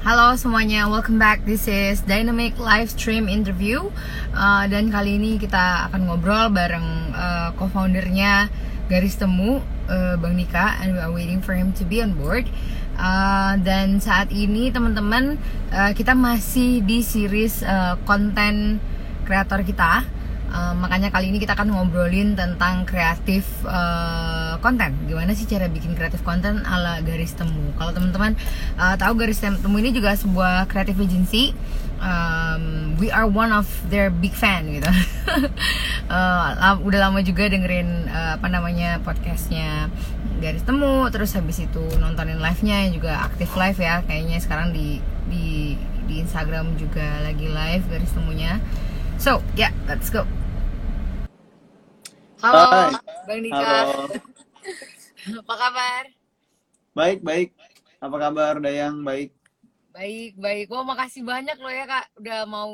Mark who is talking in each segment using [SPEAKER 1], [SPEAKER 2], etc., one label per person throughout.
[SPEAKER 1] Halo semuanya, welcome back. This is Dynamic Live Stream Interview. Uh, dan kali ini kita akan ngobrol bareng uh, co-foundernya Garis Temu, uh, Bang Nika, and we are waiting for him to be on board. Uh, dan saat ini teman-teman uh, kita masih di series uh, konten kreator kita Uh, makanya kali ini kita akan ngobrolin tentang kreatif uh, konten. Gimana sih cara bikin kreatif konten ala garis temu? Kalau teman-teman uh, tahu garis temu ini juga sebuah kreatif agency. Um, we are one of their big fan gitu. uh, udah lama juga dengerin uh, apa namanya podcastnya garis temu. Terus habis itu nontonin live-nya juga aktif live ya. Kayaknya sekarang di di di Instagram juga lagi live garis temunya. So, yeah, let's go. Halo,
[SPEAKER 2] Hai.
[SPEAKER 1] Bang Dika.
[SPEAKER 2] Halo.
[SPEAKER 1] Apa kabar?
[SPEAKER 2] Baik, baik. Apa kabar, Dayang? Baik.
[SPEAKER 1] Baik, baik. Wah, makasih banyak loh ya, Kak. Udah mau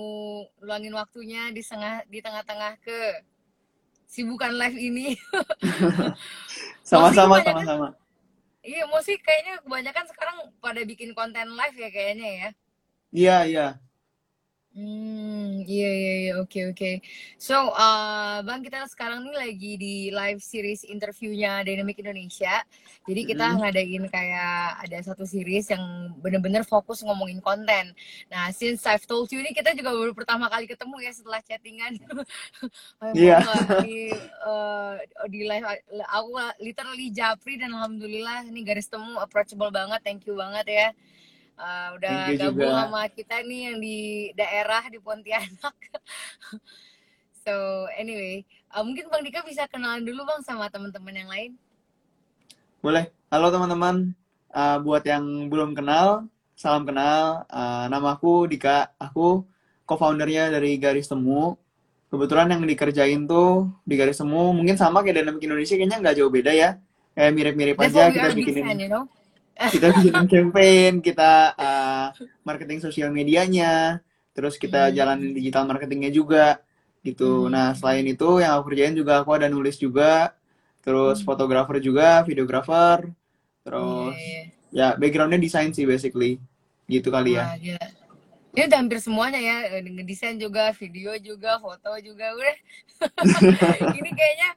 [SPEAKER 1] luangin waktunya di tengah di tengah-tengah ke sibukan live ini.
[SPEAKER 2] Sama-sama, sama-sama.
[SPEAKER 1] Iya, mostly kayaknya kebanyakan sekarang pada bikin konten live ya kayaknya ya.
[SPEAKER 2] Iya, iya.
[SPEAKER 1] Hmm, iya iya iya oke oke. So, uh, Bang kita sekarang nih lagi di live series interviewnya Dynamic Indonesia. Jadi kita
[SPEAKER 2] Mm.
[SPEAKER 1] ngadain kayak ada satu series yang bener-bener fokus ngomongin konten. Nah, since I've told you ini kita juga baru pertama kali ketemu ya setelah chattingan.
[SPEAKER 2] Iya.
[SPEAKER 1] mau nggak di uh, di live aku literally japri dan alhamdulillah ini garis temu approachable banget. Thank you banget ya. Uh, udah
[SPEAKER 2] Thank you
[SPEAKER 1] gabung
[SPEAKER 2] juga.
[SPEAKER 1] sama kita nih yang di daerah di Pontianak. so anyway, uh, mungkin Bang Dika bisa kenalan dulu Bang sama teman-teman yang lain.
[SPEAKER 2] Boleh. Halo teman-teman. Uh, buat yang belum kenal, salam kenal. Uh, nama aku Dika. Aku co-foundernya dari Garis Temu. Kebetulan yang dikerjain tuh di Garis Temu mungkin sama kayak Dynamic Indonesia, kayaknya nggak jauh beda ya. Kayak mirip-mirip aja kita bikinin
[SPEAKER 1] you know.
[SPEAKER 2] Kita bikin campaign, kita uh, marketing sosial medianya, terus kita
[SPEAKER 1] Hmm.
[SPEAKER 2] jalanin digital marketingnya juga gitu.
[SPEAKER 1] Hmm.
[SPEAKER 2] Nah selain itu yang aku kerjain juga aku ada nulis juga, terus
[SPEAKER 1] Hmm.
[SPEAKER 2] fotografer juga, videografer, terus
[SPEAKER 1] iya.
[SPEAKER 2] ya backgroundnya desain sih basically gitu kali ya.
[SPEAKER 1] Gila. Ini udah hampir semuanya ya, eh, ngedesain juga, video juga, foto juga, udah. Ini kayaknya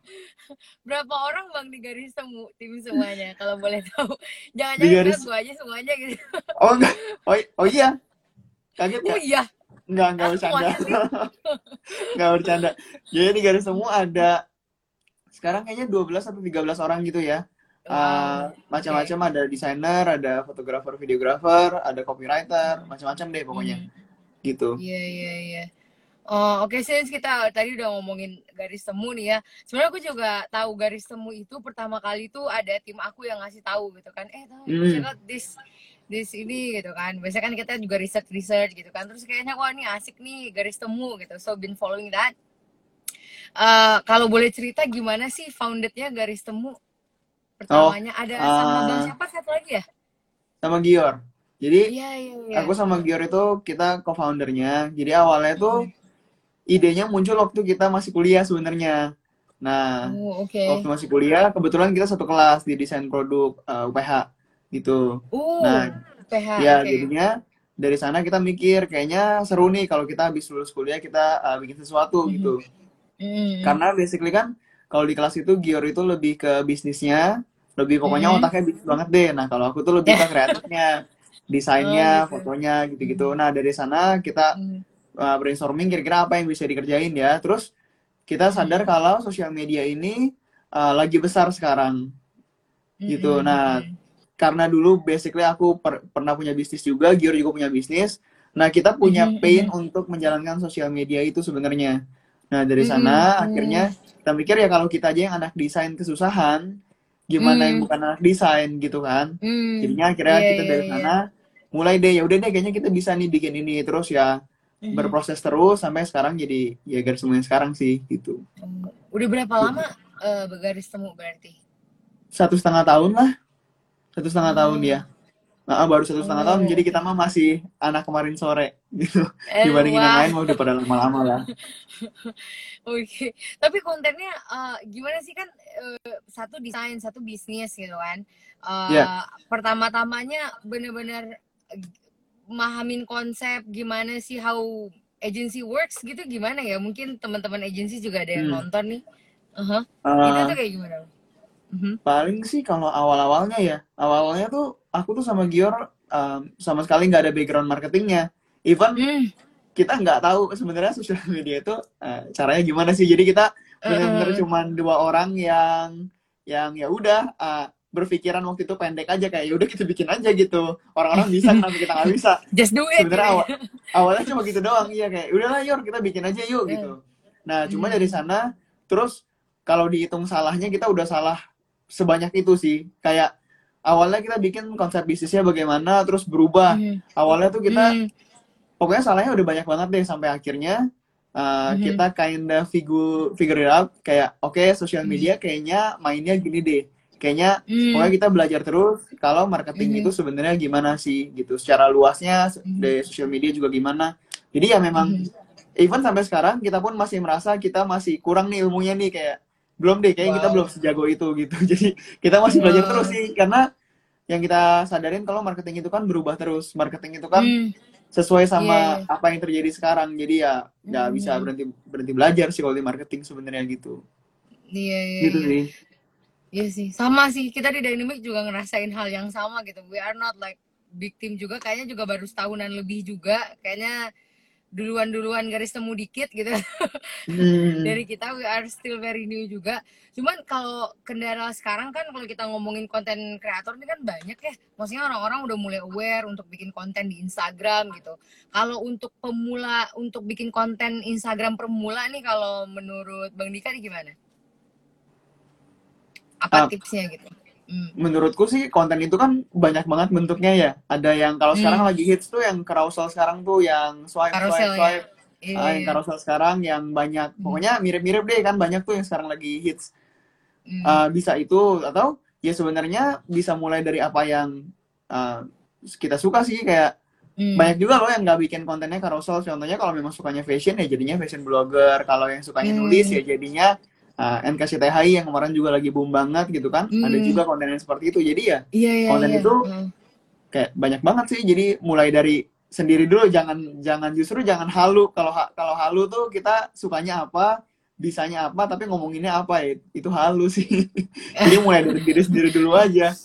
[SPEAKER 1] berapa orang bang di garis temu tim semuanya, kalau boleh tahu.
[SPEAKER 2] Di
[SPEAKER 1] Jangan-jangan
[SPEAKER 2] garis-
[SPEAKER 1] gua aja semuanya gitu.
[SPEAKER 2] Oh enggak, oh, oh iya, kaget
[SPEAKER 1] Oh
[SPEAKER 2] ya?
[SPEAKER 1] iya,
[SPEAKER 2] Enggak enggak
[SPEAKER 1] Ah,
[SPEAKER 2] bercanda, enggak bercanda. Jadi di garis semua ada sekarang kayaknya 12 atau 13 orang gitu ya.
[SPEAKER 1] Wow,
[SPEAKER 2] Uh, macam-macam ada desainer, ada fotografer, videografer, ada copywriter, macam-macam deh pokoknya.
[SPEAKER 1] Hmm.
[SPEAKER 2] Gitu.
[SPEAKER 1] Iya iya iya. Oh oke since kita tadi udah ngomongin garis temu nih ya. Sebenarnya aku juga tahu garis temu itu pertama kali tuh ada tim aku yang ngasih tahu gitu kan. Eh tahu
[SPEAKER 2] Hmm.
[SPEAKER 1] check out this this ini gitu kan. Biasanya kan kita juga research research gitu kan. Terus kayaknya wah ini asik nih garis temu gitu. So been following that. Eh kalau boleh cerita gimana sih foundednya garis temu pertamanya ada sama
[SPEAKER 2] uh,
[SPEAKER 1] bang siapa satu lagi ya?
[SPEAKER 2] Sama Gior. Jadi
[SPEAKER 1] Iya iya iya.
[SPEAKER 2] aku sama Gior itu kita co-foundernya. Jadi awalnya tuh idenya muncul waktu kita masih kuliah sebenarnya. Nah,
[SPEAKER 1] Oh oke.
[SPEAKER 2] waktu masih kuliah kebetulan kita satu kelas di desain produk uh, UPH gitu.
[SPEAKER 1] Uh
[SPEAKER 2] Nah,
[SPEAKER 1] PH
[SPEAKER 2] ya
[SPEAKER 1] oke.
[SPEAKER 2] jadinya dari sana kita mikir kayaknya seru nih kalau kita habis lulus kuliah kita uh, bikin sesuatu
[SPEAKER 1] Mhm.
[SPEAKER 2] gitu.
[SPEAKER 1] Hmm.
[SPEAKER 2] Karena basically kan kalau di kelas itu Gior itu lebih ke bisnisnya, lebih pokoknya
[SPEAKER 1] Mhm.
[SPEAKER 2] otaknya bisnis banget deh. Nah, kalau aku tuh lebih ke kreatifnya, desainnya,
[SPEAKER 1] Oh, gitu.
[SPEAKER 2] fotonya gitu-gitu. Nah, dari sana kita
[SPEAKER 1] Hmm.
[SPEAKER 2] uh, brainstorming kira-kira apa yang bisa dikerjain ya. Terus kita sadar kalau sosial media ini uh, lagi besar sekarang gitu. Nah, karena dulu basically aku per pernah punya bisnis juga, Gior juga punya bisnis. Nah, kita punya pain untuk menjalankan sosial media itu sebenarnya. Nah, dari sana akhirnya kita mikir ya kalau kita aja yang anak desain kesusahan, gimana yang bukan anak desain gitu kan. Jadinya akhirnya yeah, kita dari yeah, sana yeah. mulai deh ya udah deh kayaknya kita bisa nih bikin ini terus ya mm-hmm. berproses terus sampai sekarang jadi ya garis temu sekarang sih gitu.
[SPEAKER 1] Udah berapa gitu. lama uh, bergaris temu berarti?
[SPEAKER 2] Satu setengah tahun lah, satu setengah hmm. tahun ya. Nah, baru satu setengah tahun, jadi kita mah masih anak kemarin sore gitu. Eh, Dibandingin wah. yang lain mau udah pada lama-lama lah.
[SPEAKER 1] Oke, okay. tapi kontennya uh, gimana sih kan uh, satu desain, satu bisnis gitu kan. Uh, yeah. Pertama-tamanya bener-bener mahamin konsep gimana sih how agency works gitu gimana ya? Mungkin teman-teman agency juga ada yang hmm. nonton nih. Uh-huh. Uh, itu tuh kayak gimana?
[SPEAKER 2] Uh-huh. Paling sih kalau awal-awalnya ya, awal-awalnya tuh aku tuh sama Gior um, sama sekali nggak ada background marketingnya. Even hmm. kita nggak tahu sebenarnya sosial media itu uh, caranya gimana sih. Jadi kita benar-benar uh. cuma dua orang yang yang ya udah uh, berpikiran waktu itu pendek aja kayak ya udah kita bikin aja gitu orang-orang bisa kenapa kita nggak bisa
[SPEAKER 1] just do it
[SPEAKER 2] sebenarnya awal, awalnya cuma gitu doang iya kayak udahlah Yor kita bikin aja yuk gitu nah cuma hmm. dari sana terus kalau dihitung salahnya kita udah salah sebanyak itu sih kayak awalnya kita bikin konsep bisnisnya bagaimana terus berubah hmm. awalnya tuh kita hmm. pokoknya salahnya udah banyak banget deh sampai akhirnya uh, hmm. kita kinda figure figure it out kayak oke okay, sosial media kayaknya mainnya gini deh kayaknya hmm. pokoknya kita belajar terus kalau marketing hmm. itu sebenarnya gimana sih gitu secara luasnya hmm. dari sosial media juga gimana jadi ya memang hmm. even sampai sekarang kita pun masih merasa kita masih kurang nih ilmunya nih kayak belum deh kayaknya wow. kita belum sejago itu gitu jadi kita masih belajar terus sih karena yang kita sadarin kalau marketing itu kan berubah terus marketing itu kan hmm. sesuai sama yeah. apa yang terjadi sekarang jadi ya nggak hmm. bisa berhenti berhenti belajar sih kalau di marketing sebenarnya gitu
[SPEAKER 1] iya yeah, yeah,
[SPEAKER 2] gitu
[SPEAKER 1] yeah. sih Iya sih, sama sih. Kita di Dynamic juga ngerasain hal yang sama gitu. We are not like big team juga. Kayaknya juga baru setahunan lebih juga. Kayaknya duluan-duluan garis temu dikit gitu. Hmm. Dari kita we are still very new juga. Cuman kalau kendala sekarang kan kalau kita ngomongin konten kreator ini kan banyak ya. Maksudnya orang-orang udah mulai aware untuk bikin konten di Instagram gitu. Kalau untuk pemula, untuk bikin konten Instagram pemula nih kalau menurut Bang Dika nih gimana? apa uh, tipsnya gitu.
[SPEAKER 2] Menurutku sih konten itu kan banyak banget bentuknya ya ada yang kalau hmm. sekarang lagi hits tuh yang carousel sekarang tuh yang swipe carousel, swipe swipe ya. uh, yang carousel sekarang yang banyak hmm. pokoknya mirip-mirip deh kan banyak tuh yang sekarang lagi hits hmm. uh, bisa itu atau ya sebenarnya bisa mulai dari apa yang uh, kita suka sih kayak Hmm. Banyak juga loh yang nggak bikin kontennya carousel. Contohnya kalau memang sukanya fashion ya jadinya fashion blogger. Kalau yang sukanya hmm. nulis ya jadinya uh, ah, NKCTHI yang kemarin juga lagi boom banget gitu kan hmm. ada juga konten yang seperti itu jadi ya
[SPEAKER 1] iya, iya,
[SPEAKER 2] konten
[SPEAKER 1] iya.
[SPEAKER 2] itu hmm. kayak banyak banget sih jadi mulai dari sendiri dulu jangan jangan justru jangan halu kalau kalau halu tuh kita sukanya apa bisanya apa tapi ngomonginnya apa ya itu halu sih jadi mulai dari diri sendiri dulu aja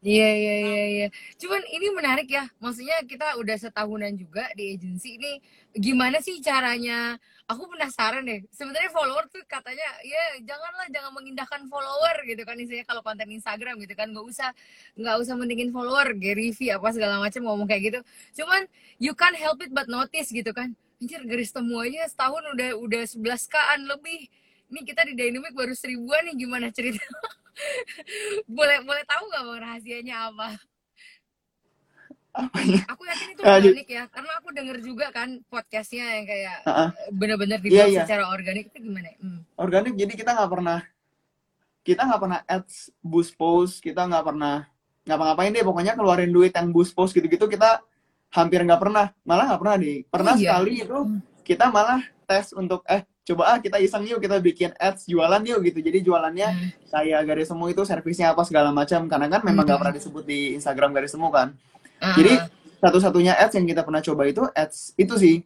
[SPEAKER 1] Iya iya iya iya. Cuman ini menarik ya. Maksudnya kita udah setahunan juga di agensi ini gimana sih caranya? Aku penasaran deh. Sebenarnya follower tuh katanya ya janganlah jangan mengindahkan follower gitu kan istilahnya kalau konten Instagram gitu kan nggak usah nggak usah mendingin follower, Gary V apa segala macam ngomong kayak gitu. Cuman you can't help it but notice gitu kan. Anjir garis temu aja setahun udah udah 11 kaan lebih. Ini kita di Dynamic baru seribuan nih gimana cerita? boleh boleh tahu nggak bang rahasianya apa? Aku yakin itu organik ya, karena aku denger juga kan podcastnya yang kayak uh-uh. bener-bener dibuat yeah, yeah. secara organik itu gimana? Hmm.
[SPEAKER 2] Organik, jadi kita nggak pernah kita nggak pernah ads boost post, kita nggak pernah ngapa-ngapain deh, pokoknya keluarin duit yang boost post gitu-gitu kita hampir nggak pernah, malah nggak pernah nih. Pernah oh, iya. sekali itu hmm. kita malah tes untuk eh coba ah kita iseng yuk kita bikin ads jualan yuk gitu jadi jualannya hmm. kayak garis semu itu servisnya apa segala macam karena kan memang nggak hmm. pernah disebut di Instagram garis semu kan uh. jadi satu-satunya ads yang kita pernah coba itu ads itu sih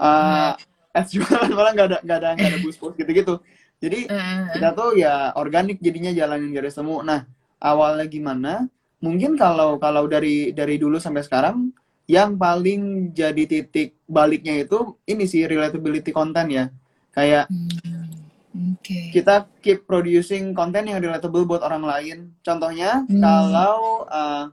[SPEAKER 2] uh, hmm. ads jualan malah nggak ada nggak ada nggak ada boost boost gitu-gitu jadi uh. kita tuh ya organik jadinya jalanin garis semu nah awalnya gimana mungkin kalau kalau dari dari dulu sampai sekarang yang paling jadi titik baliknya itu ini sih relatability content ya kayak
[SPEAKER 1] Oke.
[SPEAKER 2] kita keep producing konten yang relatable buat orang lain. Contohnya,
[SPEAKER 1] Hmm.
[SPEAKER 2] kalau uh,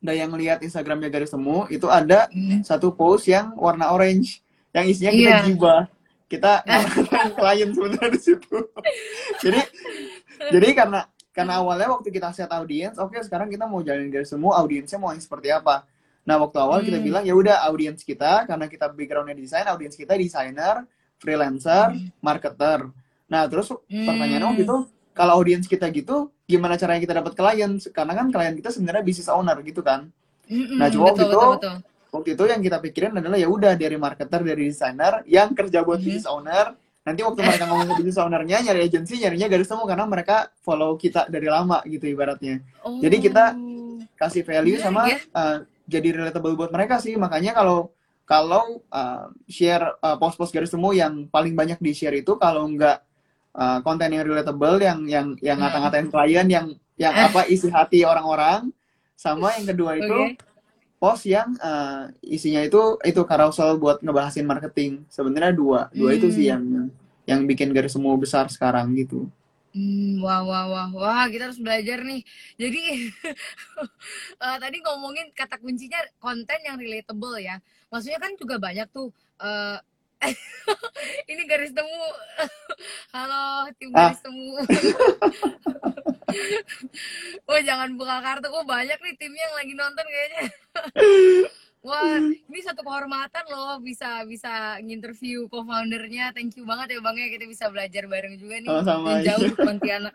[SPEAKER 2] ada yang lihat Instagramnya garis temu, itu ada
[SPEAKER 1] Hmm.
[SPEAKER 2] satu post yang warna orange, yang isinya kita
[SPEAKER 1] Iya.
[SPEAKER 2] gibah. Kita klien sebenarnya di situ. jadi, jadi karena karena awalnya waktu kita set audiens, oke sekarang kita mau jalanin garis temu, audiensnya mau yang seperti apa. Nah waktu awal kita
[SPEAKER 1] Hmm.
[SPEAKER 2] bilang ya udah audiens kita, karena kita backgroundnya desain, audiens kita desainer, freelancer, marketer. Nah terus
[SPEAKER 1] Hmm.
[SPEAKER 2] pertanyaannya waktu itu kalau audiens kita gitu, gimana caranya kita dapat klien? Karena kan klien kita sebenarnya business owner gitu kan.
[SPEAKER 1] Mm-mm,
[SPEAKER 2] Nah, cuma
[SPEAKER 1] betul,
[SPEAKER 2] waktu itu
[SPEAKER 1] betul, betul.
[SPEAKER 2] Waktu itu yang kita pikirin adalah ya udah dari marketer, dari desainer yang kerja buat
[SPEAKER 1] Mhm.
[SPEAKER 2] business owner. Nanti waktu mereka ngomong ke business ownernya nyari agensi, nyarinya garis temu karena mereka follow kita dari lama gitu ibaratnya.
[SPEAKER 1] Oh.
[SPEAKER 2] Jadi kita Kasih value
[SPEAKER 1] Menarik
[SPEAKER 2] sama
[SPEAKER 1] ya.
[SPEAKER 2] uh, jadi relatable buat mereka sih. Makanya kalau kalau uh, share uh, post-post garis temu yang paling banyak di share itu kalau nggak uh, konten yang relatable yang yang yang
[SPEAKER 1] Hmm.
[SPEAKER 2] ngata-ngatain klien yang yang apa isi hati orang-orang sama yang kedua itu
[SPEAKER 1] Oke.
[SPEAKER 2] post yang uh, isinya itu itu carousel buat ngebahasin marketing sebenarnya dua dua itu sih
[SPEAKER 1] Hmm.
[SPEAKER 2] yang yang bikin garis temu besar sekarang gitu
[SPEAKER 1] Hmm, wah, wah, wah, wah, kita harus belajar nih. Jadi, eh, tadi ngomongin kata kuncinya konten yang relatable ya. Maksudnya kan juga banyak tuh. eh, ini garis temu. Halo, tim
[SPEAKER 2] Ah.
[SPEAKER 1] garis temu. oh, jangan buka kartu. Oh, banyak nih timnya yang lagi nonton kayaknya. Wah, ini satu kehormatan loh bisa bisa nginterview co-foundernya. Thank you banget ya Bang ya kita bisa belajar bareng juga nih.
[SPEAKER 2] Sama-sama,
[SPEAKER 1] jauh ke Pontianak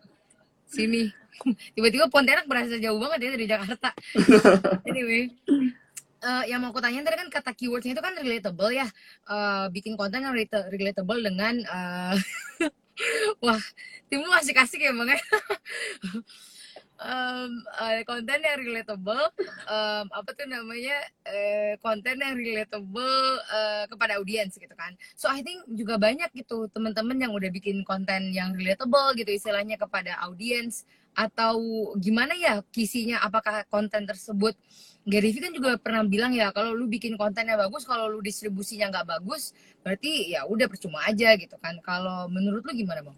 [SPEAKER 1] sini. Tiba-tiba Pontianak berasa jauh banget ya dari Jakarta. Anyway, eh, yang mau aku tanya tadi kan kata keywordsnya itu kan relatable ya. Eh, bikin konten yang relata- relatable dengan eh, wah timmu masih kasih ya bang ya. Em, eh, konten yang relatable em, apa tuh namanya eh, konten yang relatable eh, kepada audiens gitu kan. So I think juga banyak gitu teman-teman yang udah bikin konten yang relatable gitu istilahnya kepada audiens. Atau gimana ya kisinya apakah konten tersebut. Gary Vee kan juga pernah bilang ya kalau lu bikin kontennya bagus kalau lu distribusinya nggak bagus berarti ya udah percuma aja gitu kan. Kalau menurut lu gimana bang?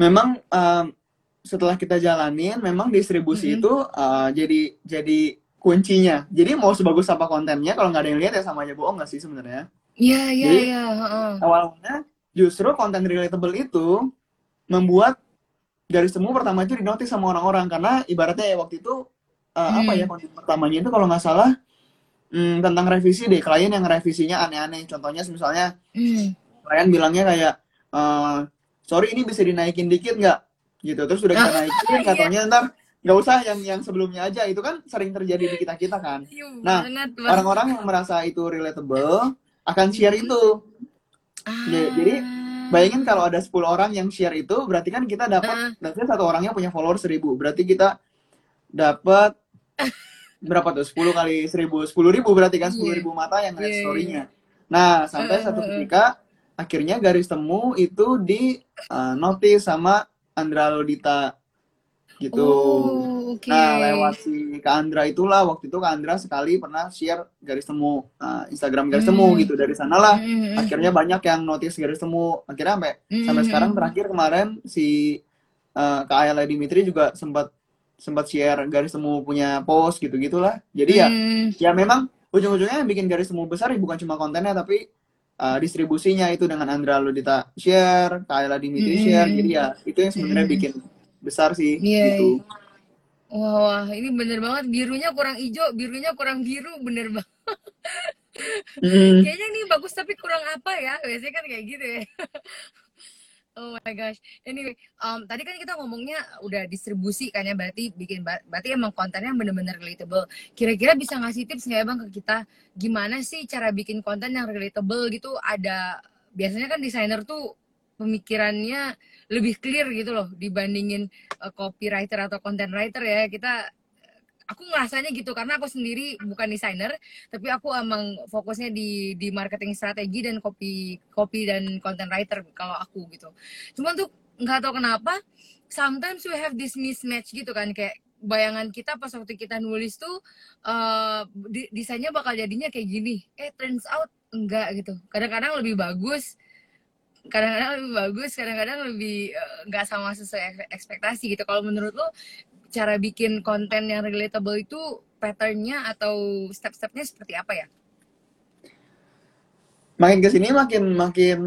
[SPEAKER 2] memang um, setelah kita jalanin memang distribusi
[SPEAKER 1] Mhm.
[SPEAKER 2] itu uh, jadi jadi kuncinya jadi mau sebagus apa kontennya kalau nggak ada yang lihat ya sama aja bohong nggak sih sebenarnya
[SPEAKER 1] Iya iya iya.
[SPEAKER 2] awalnya justru konten relatable itu membuat garis temu pertama itu dinotis sama orang-orang karena ibaratnya ya waktu itu uh, apa
[SPEAKER 1] Hmm.
[SPEAKER 2] ya konten pertamanya itu kalau nggak salah hmm, tentang revisi deh klien yang revisinya aneh-aneh contohnya misalnya
[SPEAKER 1] Hmm.
[SPEAKER 2] klien bilangnya kayak eh, sorry ini bisa dinaikin dikit nggak gitu. Terus udah kita naikin
[SPEAKER 1] Iya.
[SPEAKER 2] katanya ntar nggak usah yang yang sebelumnya aja. Itu kan sering terjadi di kita kita kan.
[SPEAKER 1] Iya
[SPEAKER 2] Nah, orang-orang yang merasa itu relatable akan share itu.
[SPEAKER 1] Ah.
[SPEAKER 2] Jadi- jadi, bayangin kalau ada 10 orang yang share itu berarti kan kita
[SPEAKER 1] Ah.
[SPEAKER 2] dapat berarti satu orangnya punya follower 1000 berarti kita dapat berapa tuh? 10 kali 1000 10 ribu berarti kan 10 ribu mata yang lihat
[SPEAKER 1] Iya, iya,
[SPEAKER 2] story-nya. nah sampai
[SPEAKER 1] Heeh,
[SPEAKER 2] satu
[SPEAKER 1] heeh.
[SPEAKER 2] ketika akhirnya garis temu itu di uh, notice sama Andra Lodita gitu
[SPEAKER 1] Oh, oke.
[SPEAKER 2] Nah, lewat si Kak Andra itulah waktu itu Kak Andra sekali pernah share garis temu uh, Instagram garis temu
[SPEAKER 1] Hmm.
[SPEAKER 2] gitu dari sanalah
[SPEAKER 1] Hmm,
[SPEAKER 2] akhirnya banyak yang notice garis temu akhirnya sampai
[SPEAKER 1] hmm,
[SPEAKER 2] sampai sekarang terakhir kemarin si uh, Kak Ayala Dimitri juga sempat sempat share garis temu punya post gitu gitulah jadi ya
[SPEAKER 1] Hmm.
[SPEAKER 2] ya memang ujung-ujungnya yang bikin garis temu besar ya bukan cuma kontennya tapi uh, distribusinya itu dengan Andra Ludita share Kak Ayala Dimitri
[SPEAKER 1] Hmm.
[SPEAKER 2] share jadi ya itu yang sebenarnya
[SPEAKER 1] Hmm.
[SPEAKER 2] bikin besar sih
[SPEAKER 1] Iya,
[SPEAKER 2] gitu
[SPEAKER 1] Wah, wah, ini bener banget birunya kurang hijau, birunya kurang biru, bener banget.
[SPEAKER 2] Hmm.
[SPEAKER 1] Kayaknya ini bagus tapi kurang apa ya? Biasanya kan kayak gitu ya. Oh my gosh. Anyway, um, tadi kan kita ngomongnya udah distribusi kan ya, berarti bikin ber- berarti emang kontennya bener-bener relatable. Kira-kira bisa ngasih tips nggak ya bang ke kita? Gimana sih cara bikin konten yang relatable gitu? Ada biasanya kan desainer tuh pemikirannya lebih clear gitu loh dibandingin uh, copywriter atau content writer ya. Kita aku ngerasanya gitu karena aku sendiri bukan desainer tapi aku emang fokusnya di di marketing strategi dan copy copy dan content writer kalau aku gitu. Cuman tuh nggak tahu kenapa sometimes we have this mismatch gitu kan kayak bayangan kita pas waktu kita nulis tuh di- desainnya bakal jadinya kayak gini eh turns out. Enggak gitu. Kadang-kadang lebih bagus kadang-kadang lebih bagus kadang-kadang lebih eh, nggak sama sesuai ek- ekspektasi gitu. Kalau menurut lo cara bikin konten yang relatable itu patternnya atau step-stepnya seperti apa ya?
[SPEAKER 2] Makin ke sini makin makin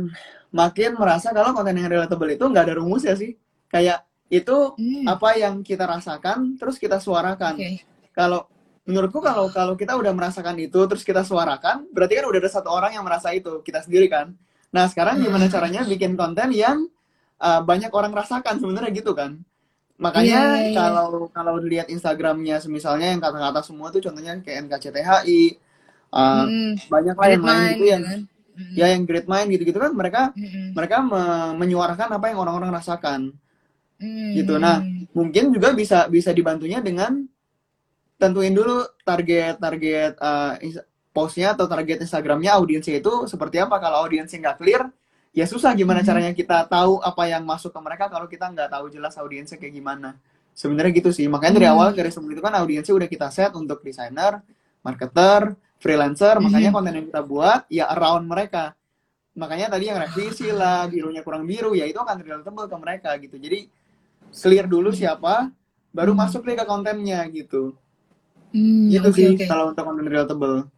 [SPEAKER 2] makin merasa kalau konten yang relatable itu nggak ada rumusnya sih. Kayak itu
[SPEAKER 1] Hmm,
[SPEAKER 2] apa yang kita rasakan terus kita suarakan.
[SPEAKER 1] Oke.
[SPEAKER 2] Kalau menurutku kalau kalau kita udah merasakan itu terus kita suarakan berarti kan udah ada satu orang yang merasa itu kita sendiri kan. Nah sekarang gimana
[SPEAKER 1] Hmm.
[SPEAKER 2] caranya bikin konten yang uh, banyak orang rasakan sebenarnya gitu kan makanya
[SPEAKER 1] iya, iya.
[SPEAKER 2] kalau kalau lihat Instagramnya misalnya yang kata-kata semua tuh contohnya kayak NKCTHI uh,
[SPEAKER 1] Mm-mm.
[SPEAKER 2] banyak lah yang lain itu
[SPEAKER 1] gitu
[SPEAKER 2] yang
[SPEAKER 1] kan Mm-mm.
[SPEAKER 2] ya yang great mind gitu-gitu kan mereka
[SPEAKER 1] Mm-mm.
[SPEAKER 2] mereka me- menyuarakan apa yang orang-orang rasakan
[SPEAKER 1] Mm-mm.
[SPEAKER 2] gitu. Nah, mungkin juga bisa bisa dibantunya dengan tentuin dulu target target uh, postnya atau target Instagramnya audiensnya itu seperti apa. Kalau audiensnya nggak clear, ya susah gimana
[SPEAKER 1] Mhm.
[SPEAKER 2] caranya kita tahu apa yang masuk ke mereka kalau kita nggak tahu jelas audiensnya kayak gimana. Sebenarnya gitu sih. Makanya dari
[SPEAKER 1] Hmm.
[SPEAKER 2] awal dari sebelum itu kan audiensnya udah kita set untuk desainer, marketer, freelancer. Makanya
[SPEAKER 1] Mhm.
[SPEAKER 2] konten yang kita buat ya around mereka. Makanya tadi yang revisi lah, birunya kurang biru, ya itu akan relatable ke mereka gitu. Jadi clear dulu siapa, baru
[SPEAKER 1] Hmm.
[SPEAKER 2] masuk deh ke kontennya gitu.
[SPEAKER 1] Hmm,
[SPEAKER 2] Gitu
[SPEAKER 1] oke
[SPEAKER 2] sih
[SPEAKER 1] oke.
[SPEAKER 2] kalau untuk konten relatable.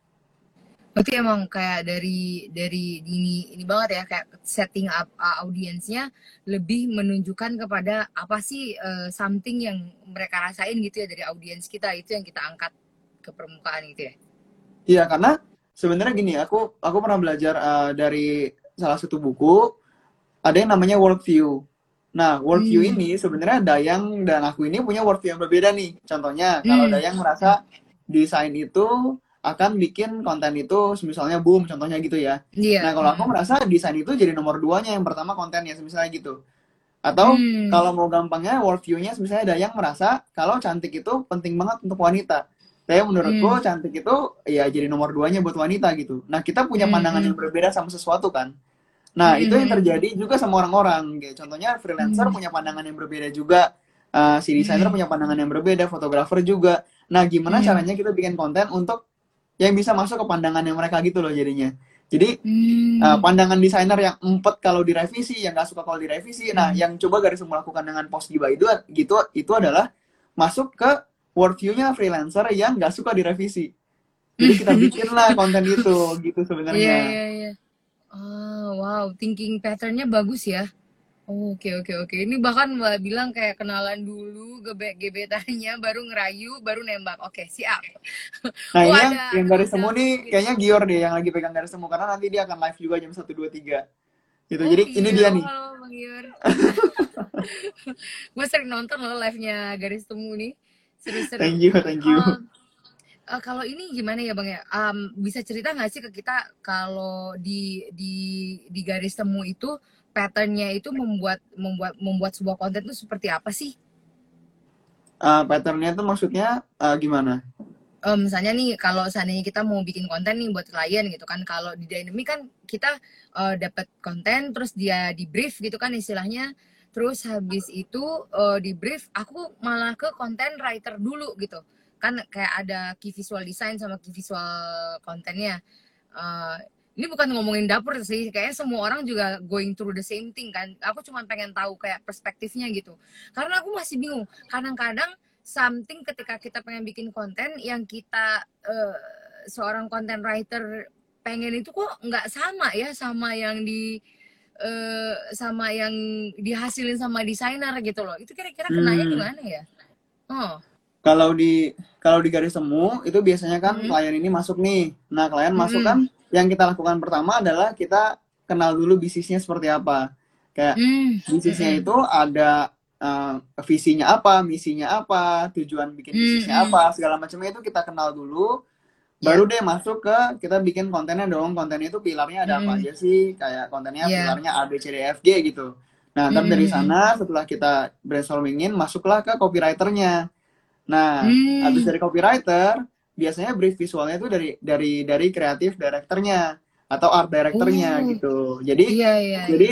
[SPEAKER 1] Berarti emang kayak dari dari ini ini banget ya kayak setting up uh, audiensnya lebih menunjukkan kepada apa sih uh, something yang mereka rasain gitu ya dari audiens kita itu yang kita angkat ke permukaan gitu ya.
[SPEAKER 2] Iya, karena sebenarnya gini, aku aku pernah belajar uh, dari salah satu buku, ada yang namanya worldview. Nah, worldview
[SPEAKER 1] Hmm.
[SPEAKER 2] ini sebenarnya Dayang dan aku ini punya worldview yang berbeda nih. Contohnya, kalau
[SPEAKER 1] Hmm.
[SPEAKER 2] Dayang merasa desain itu akan bikin konten itu misalnya boom, contohnya gitu ya.
[SPEAKER 1] Iya.
[SPEAKER 2] Nah, kalau aku
[SPEAKER 1] Hmm.
[SPEAKER 2] merasa desain itu jadi nomor duanya, yang pertama kontennya, misalnya gitu. Atau
[SPEAKER 1] Hmm.
[SPEAKER 2] kalau mau gampangnya, worldview-nya misalnya Dayang merasa kalau cantik itu penting banget untuk wanita. Saya menurutku
[SPEAKER 1] Hmm.
[SPEAKER 2] cantik itu ya jadi nomor duanya buat wanita gitu. Nah, kita punya
[SPEAKER 1] Hmm,
[SPEAKER 2] pandangan
[SPEAKER 1] hmm.
[SPEAKER 2] yang berbeda sama sesuatu kan. Nah, itu yang
[SPEAKER 1] Hmm.
[SPEAKER 2] terjadi juga sama orang-orang. Contohnya freelancer
[SPEAKER 1] Hmm.
[SPEAKER 2] punya pandangan yang berbeda juga. Uh, si desainer
[SPEAKER 1] Hmm.
[SPEAKER 2] punya pandangan yang berbeda, fotografer juga. Nah, gimana
[SPEAKER 1] Hmm.
[SPEAKER 2] caranya kita bikin konten untuk yang bisa masuk ke pandangan yang mereka gitu loh jadinya. Jadi
[SPEAKER 1] Hmm.
[SPEAKER 2] Uh, pandangan desainer yang empet kalau direvisi, yang nggak suka kalau direvisi. Nah,
[SPEAKER 1] Hmm.
[SPEAKER 2] yang coba garis melakukan dengan post giba itu gitu itu adalah masuk ke worldview-nya freelancer yang nggak suka direvisi. Jadi kita bikinlah konten itu gitu
[SPEAKER 1] Iya
[SPEAKER 2] sebenarnya.
[SPEAKER 1] iya iya. Oh, wow, thinking pattern-nya bagus ya. Oh, Oke oke oke. Ini bahkan Mbak bilang kayak kenalan dulu gebet gebetannya baru ngerayu baru nembak. Oke, siap.
[SPEAKER 2] Nah,
[SPEAKER 1] Oh,
[SPEAKER 2] ini yang,
[SPEAKER 1] ada
[SPEAKER 2] yang garis temu nih
[SPEAKER 1] gitu.
[SPEAKER 2] kayaknya Gior deh yang lagi pegang garis temu karena nanti dia akan live juga jam 1 2 3. Gitu.
[SPEAKER 1] Oh
[SPEAKER 2] Jadi ini
[SPEAKER 1] iya,
[SPEAKER 2] dia
[SPEAKER 1] oh,
[SPEAKER 2] nih.
[SPEAKER 1] halo Bang Gior. Gue sering nonton loh live-nya Garis Temu nih. Seru-seru.
[SPEAKER 2] Thank you, thank you.
[SPEAKER 1] Um, eh, kalau ini gimana ya Bang ya? Um, bisa cerita nggak sih ke kita kalau di di di Garis Temu itu patternnya itu membuat membuat membuat sebuah konten itu seperti apa sih?
[SPEAKER 2] Uh, patternnya itu maksudnya uh, gimana?
[SPEAKER 1] Eh, misalnya nih kalau seandainya kita mau bikin konten nih buat klien gitu kan kalau di Dynamic kan kita eh, dapat konten terus dia di brief gitu kan istilahnya terus habis itu eh, di brief aku malah ke konten writer dulu gitu kan kayak ada key visual design sama key visual kontennya Eh, ini bukan ngomongin dapur sih kayaknya semua orang juga going through the same thing kan aku cuma pengen tahu kayak perspektifnya gitu karena aku masih bingung kadang-kadang something ketika kita pengen bikin konten yang kita eh, seorang content writer pengen itu kok nggak sama ya sama yang di eh, sama yang dihasilin sama desainer gitu loh itu kira-kira kenanya
[SPEAKER 2] Hmm.
[SPEAKER 1] gimana ya oh
[SPEAKER 2] Kalau di kalau di garis temu itu biasanya kan
[SPEAKER 1] Mm.
[SPEAKER 2] klien ini masuk nih. Nah, klien masuk
[SPEAKER 1] Mm-mm.
[SPEAKER 2] kan yang kita lakukan pertama adalah kita kenal dulu bisnisnya seperti apa. Kayak
[SPEAKER 1] Hmm,
[SPEAKER 2] bisnisnya
[SPEAKER 1] mm-mm.
[SPEAKER 2] itu ada uh, visinya apa, misinya apa, tujuan bikin bisnisnya
[SPEAKER 1] Mm-mm.
[SPEAKER 2] apa, segala macamnya itu kita kenal dulu.
[SPEAKER 1] Ya.
[SPEAKER 2] Baru deh masuk ke kita bikin kontennya dong. Kontennya itu pilarnya ada apa
[SPEAKER 1] Mm.
[SPEAKER 2] aja sih? Kayak kontennya
[SPEAKER 1] Ya.
[SPEAKER 2] pilarnya A B C D E F G gitu. Nah, ntar dari
[SPEAKER 1] Mm-mm.
[SPEAKER 2] sana setelah kita brainstormingin masuklah ke copywriternya. Nah,
[SPEAKER 1] Hmm.
[SPEAKER 2] habis dari copywriter, biasanya brief visualnya itu dari dari dari kreatif directornya atau art directornya
[SPEAKER 1] Oh.
[SPEAKER 2] gitu. Jadi
[SPEAKER 1] Iya iya. iya.
[SPEAKER 2] jadi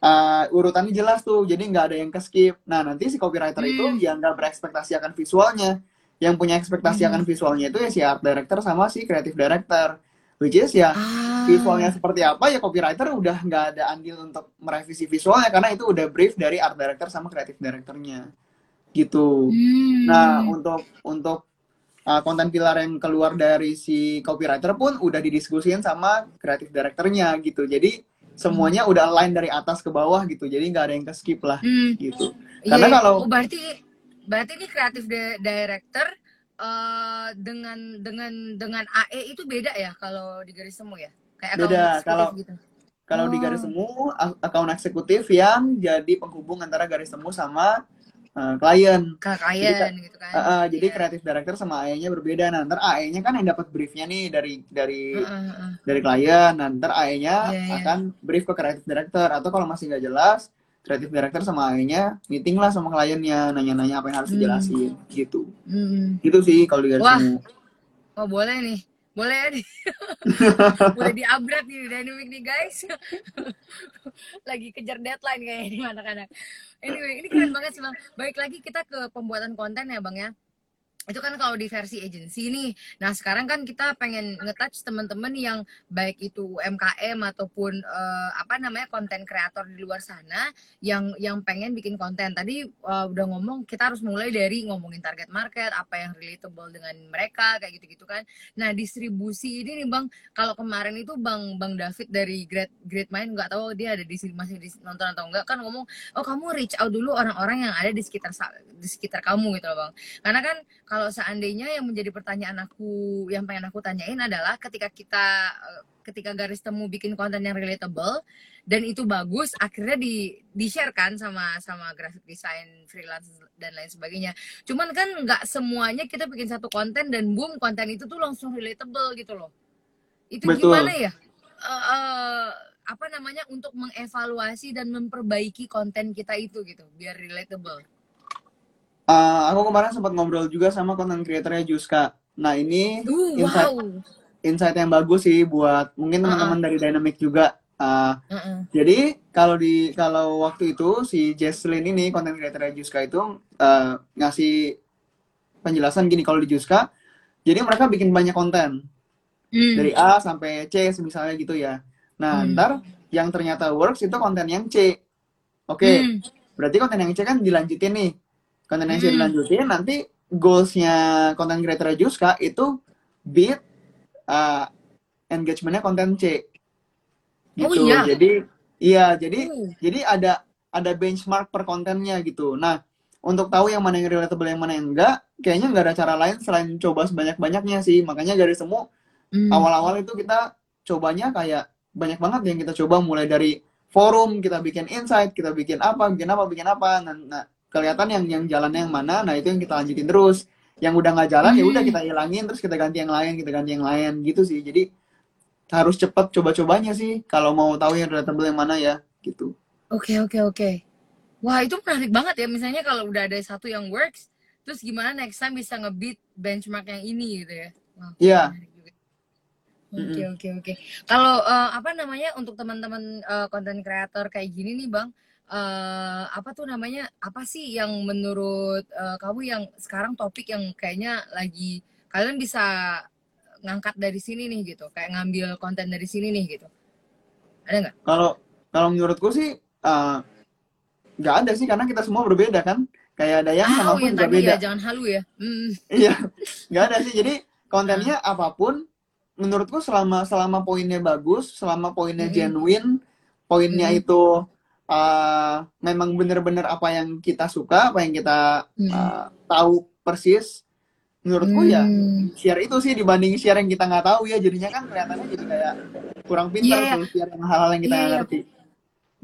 [SPEAKER 2] uh, urutannya jelas tuh, jadi nggak ada yang ke skip. Nah, nanti si copywriter itu
[SPEAKER 1] Hmm.
[SPEAKER 2] yang nggak berekspektasi akan visualnya, yang punya ekspektasi
[SPEAKER 1] Hmm.
[SPEAKER 2] akan visualnya itu ya si art director sama si creative director. which is ya
[SPEAKER 1] Ah.
[SPEAKER 2] visualnya seperti apa ya copywriter udah nggak ada andil untuk merevisi visualnya karena itu udah brief dari art director sama creative directornya gitu.
[SPEAKER 1] Hmm.
[SPEAKER 2] Nah untuk untuk uh, konten pilar yang keluar dari si copywriter pun udah didiskusin sama creative directornya gitu. Jadi semuanya udah align dari atas ke bawah gitu. Jadi nggak ada yang ke skip lah
[SPEAKER 1] Hmm.
[SPEAKER 2] gitu.
[SPEAKER 1] Iya,
[SPEAKER 2] Karena
[SPEAKER 1] iya.
[SPEAKER 2] kalau-
[SPEAKER 1] oh, berarti berarti ini kreatif di- director eh, dengan dengan dengan AE itu beda ya kalau di garis temu ya? Kayak
[SPEAKER 2] Beda, kalau-
[SPEAKER 1] gitu.
[SPEAKER 2] Kalau di
[SPEAKER 1] Oh.
[SPEAKER 2] garis temu a- account eksekutif yang jadi penghubung antara garis temu sama uh, klien.
[SPEAKER 1] Ke klien gitu kan.
[SPEAKER 2] Uh, uh, jadi
[SPEAKER 1] Iya.
[SPEAKER 2] kreatif director sama AE-nya berbeda. Nah, ntar AE-nya kan yang dapat briefnya nih dari dari
[SPEAKER 1] Heeh, heeh.
[SPEAKER 2] dari klien. Nah, ntar AE-nya
[SPEAKER 1] Iya, iya.
[SPEAKER 2] akan brief ke kreatif director. Atau kalau masih nggak jelas, kreatif director sama AE-nya meeting lah sama kliennya, nanya-nanya apa yang harus
[SPEAKER 1] Hmm.
[SPEAKER 2] dijelasin, gitu.
[SPEAKER 1] Hmm.
[SPEAKER 2] Gitu sih kalau di garis
[SPEAKER 1] Wah. Oh boleh nih, boleh ya nih. boleh di upgrade nih dynamic nih guys. Lagi kejar deadline kayaknya nih anak-anak. Anyway, ini keren banget sih bang. Baik lagi kita ke pembuatan konten ya bang ya. Itu kan kalau di versi agency nih. Nah sekarang kan kita pengen nge-touch teman-teman yang baik itu UMKM ataupun eh, apa namanya konten kreator di luar sana yang yang pengen bikin konten. Tadi eh, udah ngomong kita harus mulai dari ngomongin target market, apa yang relatable dengan mereka kayak gitu-gitu kan. Nah distribusi ini nih bang, kalau kemarin itu bang bang David dari Great Great Mind nggak tahu dia ada di sini masih di, nonton atau enggak kan ngomong, oh kamu reach out dulu orang-orang yang ada di sekitar di sekitar kamu gitu loh bang. Karena kan kalau seandainya yang menjadi pertanyaan aku yang pengen aku tanyain adalah ketika kita eh, ketika garis temu bikin konten yang relatable dan itu bagus akhirnya di di share kan sama sama graphic design freelance dan lain sebagainya. Cuman kan nggak semuanya kita bikin satu konten dan boom konten itu tuh langsung relatable gitu loh. Itu
[SPEAKER 2] Betul.
[SPEAKER 1] gimana ya? Eh, eh, apa namanya untuk mengevaluasi dan memperbaiki konten kita itu gitu biar relatable
[SPEAKER 2] Uh, aku kemarin sempat ngobrol juga sama content creatornya Juska. Nah, ini
[SPEAKER 1] uh
[SPEAKER 2] Insight.
[SPEAKER 1] wow
[SPEAKER 2] insight yang bagus sih buat mungkin teman-teman dari Dynamic juga. Uh,
[SPEAKER 1] Heeh.
[SPEAKER 2] Jadi kalau di kalau waktu itu si Jesslyn ini konten creator Juska itu uh, ngasih penjelasan gini kalau di Juska, jadi mereka bikin banyak konten
[SPEAKER 1] Hmm.
[SPEAKER 2] dari A sampai C misalnya gitu ya. Nah
[SPEAKER 1] Hmm.
[SPEAKER 2] ntar yang ternyata works itu konten yang C. Oke,
[SPEAKER 1] Hmm.
[SPEAKER 2] berarti konten yang C kan dilanjutin nih. Konten yang
[SPEAKER 1] Hmm.
[SPEAKER 2] dilanjutin nanti goalsnya konten creator Juska itu beat uh, engagementnya konten C.
[SPEAKER 1] Oh,
[SPEAKER 2] Gitu.
[SPEAKER 1] iya?
[SPEAKER 2] Jadi iya, jadi
[SPEAKER 1] Uh.
[SPEAKER 2] jadi ada ada benchmark per kontennya gitu. Nah, untuk tahu yang mana yang relatable yang mana yang enggak, kayaknya nggak ada cara lain selain coba sebanyak-banyaknya sih. Makanya dari semua
[SPEAKER 1] Hmm.
[SPEAKER 2] awal-awal itu kita cobanya kayak banyak banget yang kita coba mulai dari forum, kita bikin insight, kita bikin apa, bikin apa, bikin apa. Nah, nah, kelihatan yang yang jalannya yang mana, nah itu yang kita lanjutin terus. Yang udah nggak jalan ya
[SPEAKER 1] Hmm.
[SPEAKER 2] udah kita hilangin terus kita ganti yang lain, kita ganti yang lain gitu sih. Jadi harus cepat coba-cobanya sih kalau mau tahu yang relatable yang mana ya gitu.
[SPEAKER 1] Oke oke oke. Wah itu menarik banget ya. Misalnya kalau udah ada satu yang works, terus gimana next time bisa ngebeat benchmark yang ini gitu ya?
[SPEAKER 2] Iya.
[SPEAKER 1] Oke oke oke. Kalau eh, apa namanya untuk teman-teman konten kreator kayak gini nih bang, eh, apa tuh namanya? Apa sih yang menurut eh, kamu yang sekarang topik yang kayaknya lagi kalian bisa ngangkat dari sini nih gitu, kayak ngambil konten dari sini nih gitu. Ada nggak?
[SPEAKER 2] Kalau kalau menurutku sih eh, nggak ada sih karena kita semua berbeda kan. Kayak ada yang
[SPEAKER 1] Ah,
[SPEAKER 2] sama
[SPEAKER 1] oh
[SPEAKER 2] pun
[SPEAKER 1] tadi
[SPEAKER 2] beda.
[SPEAKER 1] ya, jangan halu ya. Hmm.
[SPEAKER 2] Iya, nggak ada sih. Jadi kontennya apa pun, menurutku selama selama poinnya bagus, selama poinnya
[SPEAKER 1] Mm-mm.
[SPEAKER 2] genuine, poinnya
[SPEAKER 1] Mm-mm.
[SPEAKER 2] itu uh, memang bener-bener apa yang kita suka, apa yang kita
[SPEAKER 1] Mm.
[SPEAKER 2] uh, tahu persis. Menurutku ya
[SPEAKER 1] Hmm.
[SPEAKER 2] share itu sih dibanding share yang kita nggak tahu ya, jadinya kan kelihatannya jadi kayak kurang pintar
[SPEAKER 1] Iya, iya.
[SPEAKER 2] tuh share yang hal-hal yang kita nggak
[SPEAKER 1] iya.
[SPEAKER 2] ngerti.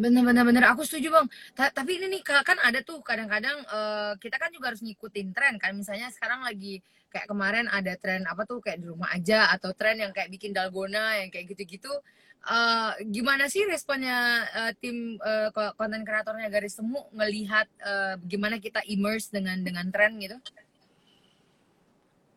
[SPEAKER 1] Bener bener bener aku setuju bang. Ta- tapi ini nih ka- kan ada tuh kadang-kadang eh, kita kan juga harus ngikutin tren kan. Misalnya sekarang lagi kayak kemarin ada tren apa tuh kayak di rumah aja atau tren yang kayak bikin dalgona yang kayak gitu-gitu. Eh, gimana sih responnya eh, tim eh, ko- konten kreatornya garis temu ngelihat eh, gimana kita immerse dengan dengan tren gitu?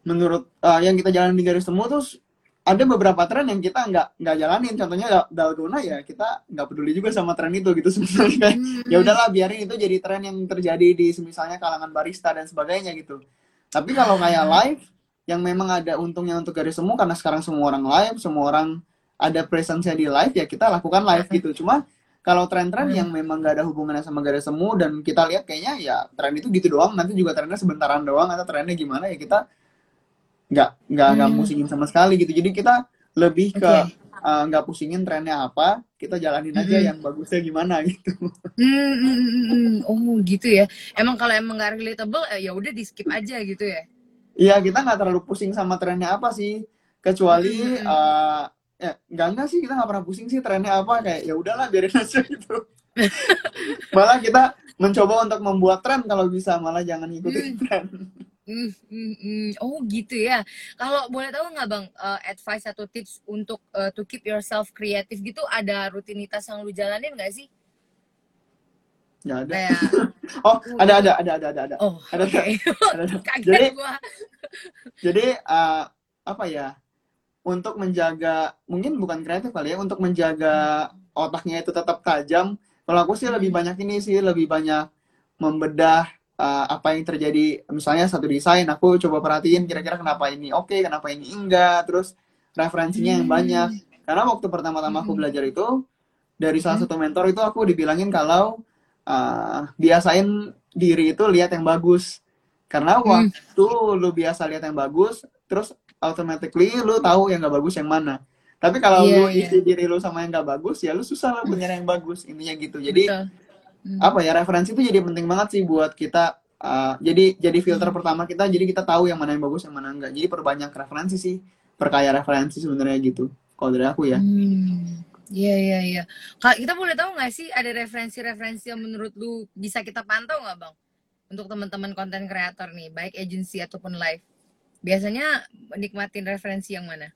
[SPEAKER 2] menurut uh, yang kita jalan di garis temu terus ada beberapa tren yang kita nggak nggak jalanin contohnya Dal- dalgona ya kita nggak peduli juga sama tren itu gitu sebenarnya kayak
[SPEAKER 1] Hmm.
[SPEAKER 2] ya udahlah biarin itu jadi tren yang terjadi di misalnya kalangan barista dan sebagainya gitu tapi kalau kayak live yang memang ada untungnya untuk garis temu karena sekarang semua orang live, semua orang ada presence di live ya kita lakukan live gitu. Cuma kalau tren-tren
[SPEAKER 1] Hmm.
[SPEAKER 2] yang memang gak ada hubungannya sama garis temu dan kita lihat kayaknya ya tren itu gitu doang, nanti juga trennya sebentaran doang atau trennya gimana ya kita nggak nggak nggak
[SPEAKER 1] Hmm.
[SPEAKER 2] musingin sama sekali gitu. Jadi kita lebih ke
[SPEAKER 1] Oke.
[SPEAKER 2] uh, nggak pusingin trennya apa, kita jalanin aja
[SPEAKER 1] Mm-mm.
[SPEAKER 2] yang bagusnya gimana gitu.
[SPEAKER 1] Hmm, hmm, hmm, hmm. oh gitu ya. Emang kalau emang nggak relatable, eh, ya udah di skip aja gitu ya.
[SPEAKER 2] Iya kita nggak terlalu pusing sama trennya apa sih, kecuali
[SPEAKER 1] Hmm.
[SPEAKER 2] uh, ya nggak nggak sih kita nggak pernah pusing sih trennya apa kayak ya udahlah biarin aja gitu. malah kita mencoba untuk membuat tren kalau bisa malah jangan ngikutin tren.
[SPEAKER 1] Hmm, hmm, hmm. Oh gitu ya. Kalau boleh tahu nggak bang, eh, advice atau tips untuk eh, to keep yourself creative gitu, ada rutinitas yang lu jalanin nggak sih?
[SPEAKER 2] Nggak ada.
[SPEAKER 1] Kayak,
[SPEAKER 2] Oh ada ada ada ada ada ada.
[SPEAKER 1] oh
[SPEAKER 2] Ada,
[SPEAKER 1] oke.
[SPEAKER 2] ada, ada. Jadi
[SPEAKER 1] gua.
[SPEAKER 2] jadi uh, apa ya untuk menjaga mungkin bukan kreatif kali ya untuk menjaga otaknya itu tetap tajam kalau aku sih lebih banyak ini sih lebih banyak membedah uh, apa yang terjadi misalnya satu desain aku coba perhatiin kira-kira kenapa ini oke kenapa ini enggak terus referensinya yang
[SPEAKER 1] Hmm.
[SPEAKER 2] banyak karena waktu pertama-tama aku
[SPEAKER 1] Hmm.
[SPEAKER 2] belajar itu dari salah
[SPEAKER 1] Hmm.
[SPEAKER 2] satu mentor itu aku dibilangin kalau uh, biasain diri itu lihat yang bagus karena waktu lu biasa lihat yang bagus terus automatically lu tahu yang gak bagus yang mana tapi kalau
[SPEAKER 1] Iya,
[SPEAKER 2] lu
[SPEAKER 1] iya.
[SPEAKER 2] isi diri lu sama yang gak bagus ya lu susah lah punya yang bagus intinya gitu jadi
[SPEAKER 1] Betul. Hmm.
[SPEAKER 2] apa ya referensi itu jadi penting banget sih buat kita uh, jadi jadi filter
[SPEAKER 1] Hmm.
[SPEAKER 2] pertama kita jadi kita tahu yang mana yang bagus yang mana enggak jadi perbanyak referensi sih perkaya referensi sebenarnya gitu kalau dari aku ya
[SPEAKER 1] Hmm. Iya iya iya. Kak, kita boleh tahu nggak sih ada referensi-referensi yang menurut lu bisa kita pantau nggak bang? Untuk teman-teman konten kreator nih, baik agency ataupun live. Biasanya nikmatin referensi yang mana?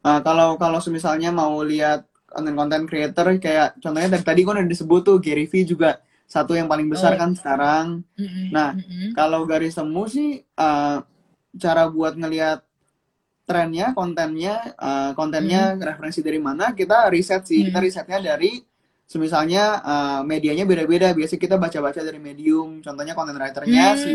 [SPEAKER 2] Uh, kalau kalau misalnya mau lihat konten-konten creator kayak contohnya dari tadi kan udah disebut tuh Gary Vee juga satu yang paling besar
[SPEAKER 1] Oh.
[SPEAKER 2] kan sekarang
[SPEAKER 1] Mm-mm,
[SPEAKER 2] Nah,
[SPEAKER 1] mm-mm.
[SPEAKER 2] kalau garis temu sih uh, cara buat ngelihat trennya, kontennya, uh, kontennya referensi dari mana kita riset sih. Kita
[SPEAKER 1] Hmm.
[SPEAKER 2] risetnya dari semisalnya uh, medianya beda-beda. Biasanya kita baca-baca dari Medium. Contohnya konten writernya
[SPEAKER 1] Hmm.
[SPEAKER 2] si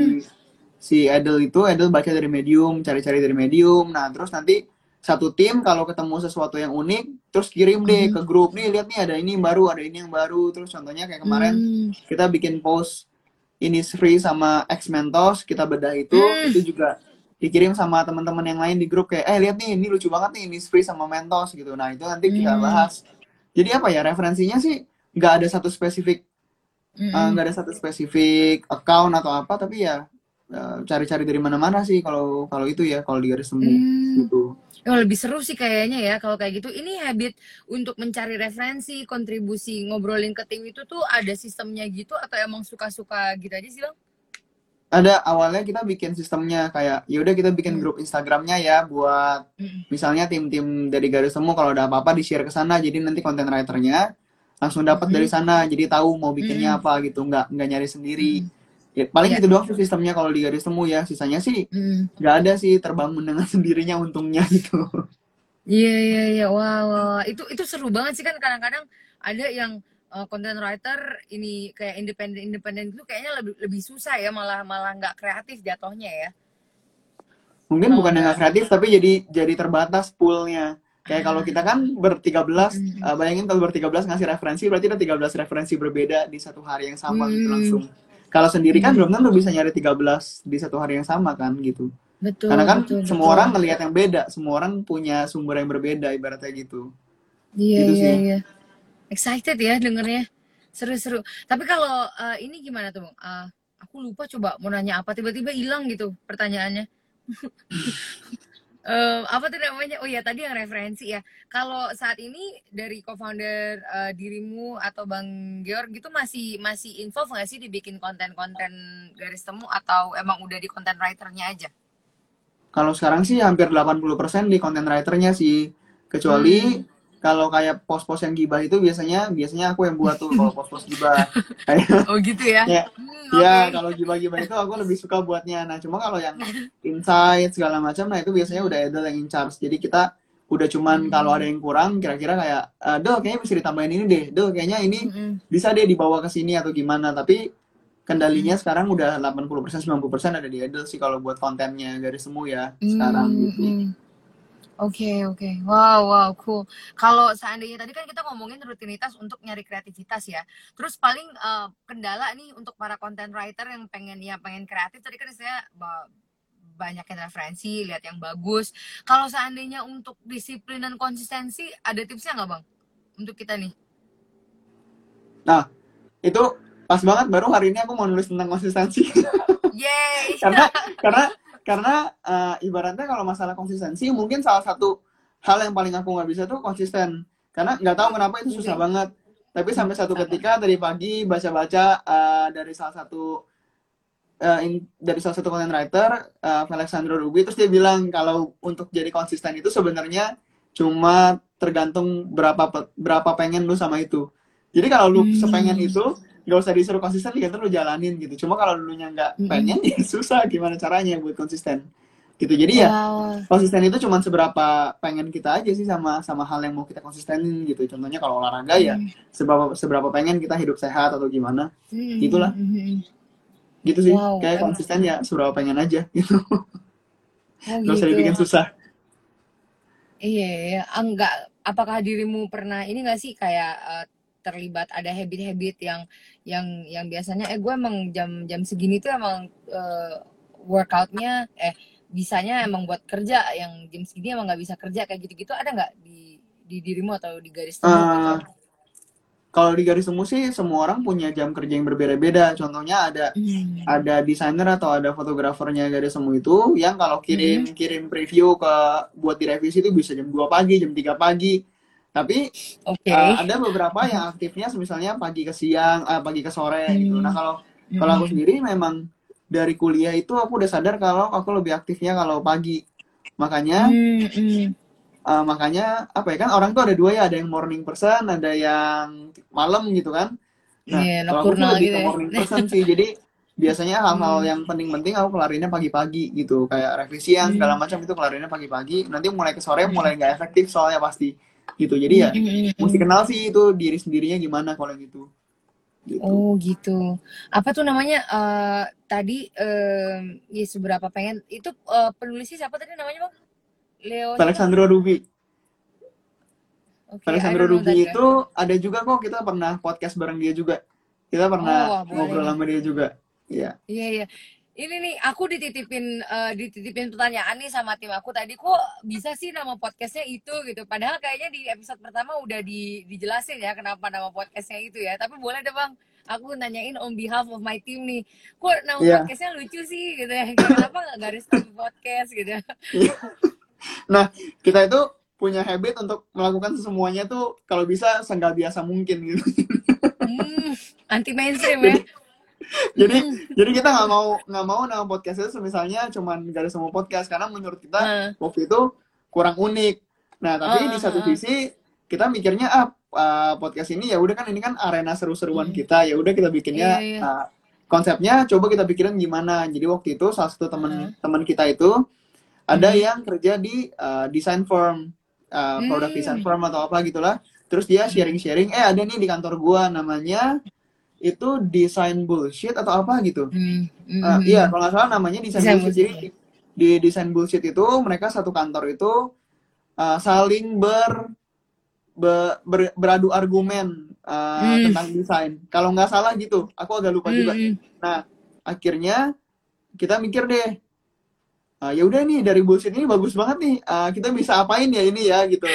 [SPEAKER 2] si Edel itu Edel baca dari Medium, cari-cari dari Medium. Nah, terus nanti satu tim kalau ketemu sesuatu yang unik, terus kirim deh
[SPEAKER 1] Hmm.
[SPEAKER 2] ke grup nih, lihat nih ada ini yang baru, ada ini yang baru. Terus contohnya kayak kemarin
[SPEAKER 1] Hmm.
[SPEAKER 2] kita bikin post ini free sama X Mentos kita bedah itu
[SPEAKER 1] Hmm.
[SPEAKER 2] itu juga dikirim sama teman-teman yang lain di grup kayak eh lihat nih ini lucu banget nih ini free sama Mentos gitu nah itu nanti kita
[SPEAKER 1] Hmm.
[SPEAKER 2] bahas jadi apa ya referensinya sih nggak ada satu spesifik eh, nggak ada satu spesifik account atau apa tapi ya eh, cari-cari dari mana-mana sih kalau kalau itu ya kalau di garis temu
[SPEAKER 1] Hmm.
[SPEAKER 2] gitu
[SPEAKER 1] Oh, lebih seru sih kayaknya ya kalau kayak gitu. Ini habit untuk mencari referensi, kontribusi, ngobrolin ke tim itu tuh ada sistemnya gitu atau emang suka-suka gitu aja sih bang?
[SPEAKER 2] ada awalnya kita bikin sistemnya kayak yaudah kita bikin
[SPEAKER 1] Hmm.
[SPEAKER 2] grup Instagramnya ya buat
[SPEAKER 1] Mm-mm.
[SPEAKER 2] misalnya tim-tim dari garis temu kalau ada apa-apa di share ke sana jadi nanti konten writernya langsung dapat
[SPEAKER 1] Mhm.
[SPEAKER 2] dari sana jadi tahu mau bikinnya
[SPEAKER 1] Mhm.
[SPEAKER 2] apa gitu nggak nggak nyari sendiri ya, paling
[SPEAKER 1] Iya.
[SPEAKER 2] gitu doang sih sistemnya kalau di garis temu ya sisanya sih
[SPEAKER 1] Mm.
[SPEAKER 2] nggak ada sih terbangun dengan sendirinya untungnya gitu
[SPEAKER 1] Iya iya iya wah, wah wah. itu itu seru banget sih kan kadang-kadang ada yang uh, content writer ini kayak independen independen itu kayaknya lebih lebih susah ya malah malah nggak kreatif jatuhnya ya.
[SPEAKER 2] mungkin
[SPEAKER 1] Kalau
[SPEAKER 2] bukan
[SPEAKER 1] nggak-
[SPEAKER 2] kreatif tapi jadi jadi terbatas poolnya kayak kalau kita kan bertiga belas eh, bayangin kalau bertiga belas ngasih referensi berarti ada 13 referensi berbeda di satu hari yang sama gitu
[SPEAKER 1] Hmm.
[SPEAKER 2] langsung kalau sendiri kan
[SPEAKER 1] Hmm.
[SPEAKER 2] belum tentu bisa nyari 13 di satu hari yang sama kan gitu
[SPEAKER 1] Betul.
[SPEAKER 2] Karena kan
[SPEAKER 1] betul,
[SPEAKER 2] semua
[SPEAKER 1] betul.
[SPEAKER 2] orang ngelihat yang beda, semua orang punya sumber yang berbeda ibaratnya gitu.
[SPEAKER 1] Iya
[SPEAKER 2] Gitu
[SPEAKER 1] iya
[SPEAKER 2] sih.
[SPEAKER 1] iya. Excited ya dengernya. Seru-seru. Tapi kalau uh, ini gimana tuh, Bang? Uh, aku lupa coba mau nanya apa tiba-tiba hilang gitu pertanyaannya. Eh, apa tuh namanya? Oh ya tadi yang referensi ya. Kalau saat ini dari co-founder uh, dirimu atau Bang Georg gitu masih masih involve nggak sih dibikin konten-konten garis temu atau emang udah di content writernya aja?
[SPEAKER 2] Kalau sekarang sih hampir 80% di content writernya sih. Kecuali
[SPEAKER 1] Hmm.
[SPEAKER 2] Kalau kayak post-post yang gibah itu biasanya biasanya aku yang buat tuh kalau post-post gibah. Kayak
[SPEAKER 1] Oh gitu ya?
[SPEAKER 2] ya,
[SPEAKER 1] Hmm,
[SPEAKER 2] ya kalau gibah-gibah itu aku lebih suka buatnya. Nah, cuma kalau yang insight segala macam nah itu biasanya udah Edel yang in charge. Jadi kita udah cuman
[SPEAKER 1] Hmm.
[SPEAKER 2] kalau ada yang kurang kira-kira kayak "Eh, Del kayaknya bisa ditambahin ini deh. Del kayaknya ini
[SPEAKER 1] Mm-mm.
[SPEAKER 2] bisa deh dibawa ke sini atau gimana tapi kendalinya sekarang udah 80% 90% ada di Idol sih kalau buat kontennya garis temu ya sekarang
[SPEAKER 1] Hmm,
[SPEAKER 2] gitu.
[SPEAKER 1] hmm. Oke oke, wow wow cool. Kalau seandainya tadi kan kita ngomongin rutinitas untuk nyari kreativitas ya. Terus paling eh, kendala nih untuk para content writer yang pengen ya pengen kreatif tadi kan saya ba- banyak yang referensi, lihat yang bagus. Kalau seandainya untuk disiplin dan konsistensi, ada tipsnya nggak bang? Untuk kita nih.
[SPEAKER 2] Nah, itu pas banget baru hari ini aku mau nulis tentang konsistensi.
[SPEAKER 1] Yay!
[SPEAKER 2] karena karena karena eh, ibaratnya kalau masalah konsistensi mungkin salah satu hal yang paling aku nggak bisa tuh konsisten. Karena nggak tahu kenapa itu susah banget. Tapi sampai satu ketika tadi pagi baca-baca eh, dari salah satu eh, in- dari salah satu content writer eh, Alexandro Ruby terus dia bilang kalau untuk jadi konsisten itu sebenarnya cuma tergantung berapa berapa pengen lu sama itu. Jadi kalau lu
[SPEAKER 1] Hmm.
[SPEAKER 2] sepengen itu nggak usah disuruh konsisten ya lu jalanin gitu cuma kalau dulunya nggak pengen ya susah gimana caranya buat konsisten gitu jadi ya
[SPEAKER 1] Wow.
[SPEAKER 2] konsisten itu cuma seberapa pengen kita aja sih sama sama hal yang mau kita konsistenin gitu contohnya kalau olahraga ya
[SPEAKER 1] Hmm.
[SPEAKER 2] seberapa seberapa pengen kita hidup sehat atau gimana
[SPEAKER 1] Hmm,
[SPEAKER 2] Itulah.
[SPEAKER 1] hmm, hmm, hmm.
[SPEAKER 2] gitu sih
[SPEAKER 1] Wow,
[SPEAKER 2] kayak konsisten ya seberapa pengen aja gitu
[SPEAKER 1] Oh
[SPEAKER 2] nggak usah
[SPEAKER 1] gitu.
[SPEAKER 2] dibikin susah
[SPEAKER 1] Iya, iya. Ah, Enggak, apakah dirimu pernah ini enggak sih kayak eh, terlibat ada habit-habit yang yang yang biasanya eh gue emang jam jam segini tuh emang eh, workoutnya eh bisanya emang buat kerja yang jam segini emang nggak bisa kerja kayak gitu-gitu ada nggak di di dirimu atau di garis temu gitu?
[SPEAKER 2] Eh, kalau di garis temu sih semua orang punya jam kerja yang berbeda-beda contohnya ada
[SPEAKER 1] Hmm.
[SPEAKER 2] ada desainer atau ada fotografernya garis temu itu yang kalau kirim kirim preview ke buat direvisi itu bisa jam 2 pagi, jam 3 pagi. Tapi
[SPEAKER 1] Oke.
[SPEAKER 2] uh, ada beberapa yang aktifnya misalnya pagi ke siang, uh, pagi ke sore gitu.
[SPEAKER 1] Hmm.
[SPEAKER 2] Nah, kalau kalau aku sendiri memang dari kuliah itu aku udah sadar kalau aku lebih aktifnya kalau pagi. Makanya
[SPEAKER 1] Hmm, hmm.
[SPEAKER 2] uh, makanya apa ya kan orang tuh ada dua ya, ada yang morning person, ada yang malam gitu kan. Nah,
[SPEAKER 1] Iya,
[SPEAKER 2] kalau aku lebih
[SPEAKER 1] gitu
[SPEAKER 2] ke
[SPEAKER 1] ya.
[SPEAKER 2] morning person sih. Jadi biasanya hal-hal
[SPEAKER 1] Hmm.
[SPEAKER 2] yang penting-penting aku kelarinnya pagi-pagi gitu. Kayak revisian segala
[SPEAKER 1] Hmm.
[SPEAKER 2] macam itu kelarinnya pagi-pagi. Nanti mulai ke sore mulai nggak efektif soalnya pasti gitu. Jadi ya mesti kenal sih itu diri sendirinya gimana kalau gitu. Gitu.
[SPEAKER 1] Oh gitu. Apa tuh namanya? eh tadi em, ya seberapa pengen itu eh, penulisnya siapa tadi namanya bang? Leo?
[SPEAKER 2] Alexandro Ruby.
[SPEAKER 1] Oke, I
[SPEAKER 2] Alexandro Ruby itu ada juga kok kita pernah podcast bareng dia juga. Kita
[SPEAKER 1] Oh,
[SPEAKER 2] pernah
[SPEAKER 1] boleh
[SPEAKER 2] ngobrol sama dia juga. Iya.
[SPEAKER 1] Iya iya. Ini nih aku dititipin eh, dititipin pertanyaan nih sama tim aku tadi kok bisa sih nama podcastnya itu gitu. Padahal kayaknya di episode pertama udah di, dijelasin ya kenapa nama podcastnya itu ya. Tapi boleh deh bang, aku nanyain on behalf of my team nih. Kok nama
[SPEAKER 2] Iya.
[SPEAKER 1] podcastnya lucu sih gitu ya. Kenapa nggak garis podcast gitu?
[SPEAKER 2] Nah, kita itu punya habit untuk melakukan semuanya tuh kalau bisa seenggak biasa mungkin gitu.
[SPEAKER 1] Hmm, anti mainstream ya.
[SPEAKER 2] jadi jadi kita nggak mau nggak mau nama podcast itu misalnya cuman garis semua podcast karena menurut kita
[SPEAKER 1] Heeh.
[SPEAKER 2] waktu itu kurang unik. Nah, tapi di
[SPEAKER 1] Heeh,
[SPEAKER 2] satu
[SPEAKER 1] heeh.
[SPEAKER 2] sisi kita mikirnya ah uh, podcast ini ya udah kan ini kan arena seru-seruan
[SPEAKER 1] Hmm.
[SPEAKER 2] kita ya udah kita bikinnya
[SPEAKER 1] Iya, iya.
[SPEAKER 2] uh, konsepnya coba kita pikirin gimana. Jadi waktu itu salah satu teman teman kita itu ada
[SPEAKER 1] Hmm.
[SPEAKER 2] yang kerja di uh, design firm, uh, product
[SPEAKER 1] Hmm.
[SPEAKER 2] design firm atau apa gitulah. Terus dia sharing-sharing, eh ada nih di kantor gua namanya itu design bullshit atau apa gitu.
[SPEAKER 1] Hmm, hmm,
[SPEAKER 2] Uh,
[SPEAKER 1] hmm.
[SPEAKER 2] iya, kalau nggak salah namanya design
[SPEAKER 1] Design
[SPEAKER 2] bullshit. Jadi di design bullshit itu mereka satu kantor itu uh, saling ber, be- ber- beradu argumen uh,
[SPEAKER 1] Hmm.
[SPEAKER 2] tentang desain. Kalau nggak salah gitu, aku agak lupa
[SPEAKER 1] Hmm,
[SPEAKER 2] juga.
[SPEAKER 1] hmm.
[SPEAKER 2] Nah, akhirnya kita mikir deh, "Ah, ya udah nih dari bullshit ini bagus banget nih, Ah, kita bisa apain ya ini ya gitu.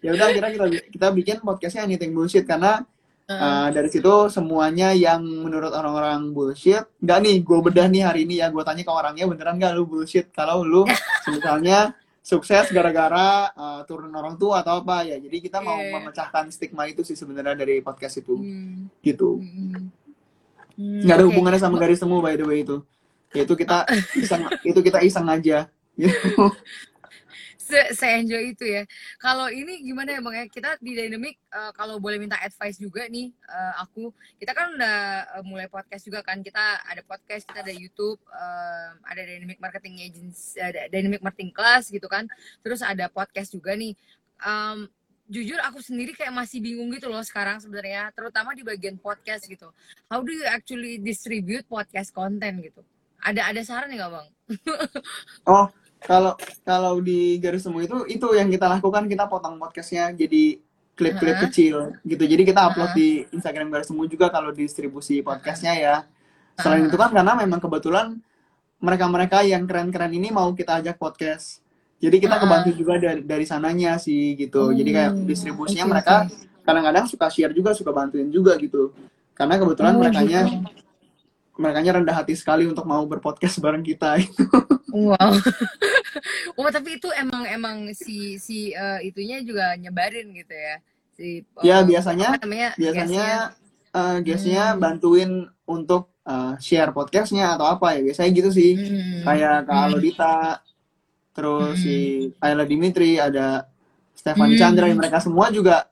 [SPEAKER 2] Ya udah akhirnya kita kita bikin podcastnya anything bullshit karena. Uh, dari situ semuanya yang menurut orang-orang bullshit nggak nih gue bedah nih hari ini ya gue tanya ke orangnya beneran nggak lu bullshit kalau lu misalnya sukses gara-gara uh, turun orang tua atau apa ya jadi kita mau
[SPEAKER 1] iya.
[SPEAKER 2] memecahkan stigma itu sih sebenarnya dari podcast itu
[SPEAKER 1] Hmm,
[SPEAKER 2] gitu
[SPEAKER 1] hmm, hmm.
[SPEAKER 2] nggak ada
[SPEAKER 1] Oke.
[SPEAKER 2] hubungannya sama garis temu by the way itu ya itu kita iseng itu kita iseng aja gitu.
[SPEAKER 1] se enjoy itu ya. Kalau ini gimana ya bang ya? Kita di Dynamic eh, kalau boleh minta advice juga nih eh, aku. Kita kan udah eh, mulai podcast juga kan. Kita ada podcast, kita ada YouTube, eh, ada Dynamic Marketing Agency, ada Dynamic Marketing Class gitu kan. Terus ada podcast juga nih. Em, jujur aku sendiri kayak masih bingung gitu loh sekarang sebenarnya, terutama di bagian podcast gitu. How do you actually distribute podcast content gitu? Ada ada saran nggak bang?
[SPEAKER 2] oh kalau kalau di garis temu itu itu yang kita lakukan kita potong podcastnya jadi klip-klip
[SPEAKER 1] Heeh.
[SPEAKER 2] kecil gitu. Jadi kita upload
[SPEAKER 1] Heeh.
[SPEAKER 2] di Instagram garis temu juga kalau distribusi podcastnya ya. Selain
[SPEAKER 1] Heeh.
[SPEAKER 2] itu kan karena memang kebetulan mereka-mereka yang keren-keren ini mau kita ajak podcast. Jadi kita
[SPEAKER 1] Heeh.
[SPEAKER 2] kebantu juga dari dari sananya sih gitu. Jadi kayak
[SPEAKER 1] Oh,
[SPEAKER 2] distribusinya
[SPEAKER 1] oke
[SPEAKER 2] mereka kadang-kadang suka share juga, suka bantuin juga gitu. Karena kebetulan
[SPEAKER 1] Oh
[SPEAKER 2] merekanya
[SPEAKER 1] gitu.
[SPEAKER 2] merekanya rendah hati sekali untuk mau berpodcast bareng kita.
[SPEAKER 1] Wow. Oh tapi itu emang emang si si eh, itunya juga nyebarin gitu ya. Si
[SPEAKER 2] Ya
[SPEAKER 1] eh,
[SPEAKER 2] biasanya
[SPEAKER 1] namanya
[SPEAKER 2] biasanya
[SPEAKER 1] guestnya.
[SPEAKER 2] guestnya
[SPEAKER 1] Hmm.
[SPEAKER 2] bantuin untuk eh, share podcastnya atau apa ya biasanya gitu sih
[SPEAKER 1] Hmm.
[SPEAKER 2] kayak Kak
[SPEAKER 1] Hmm.
[SPEAKER 2] Terus
[SPEAKER 1] Hmm.
[SPEAKER 2] si Ayla Dimitri ada Stefan Chandra
[SPEAKER 1] Hmm.
[SPEAKER 2] mereka semua juga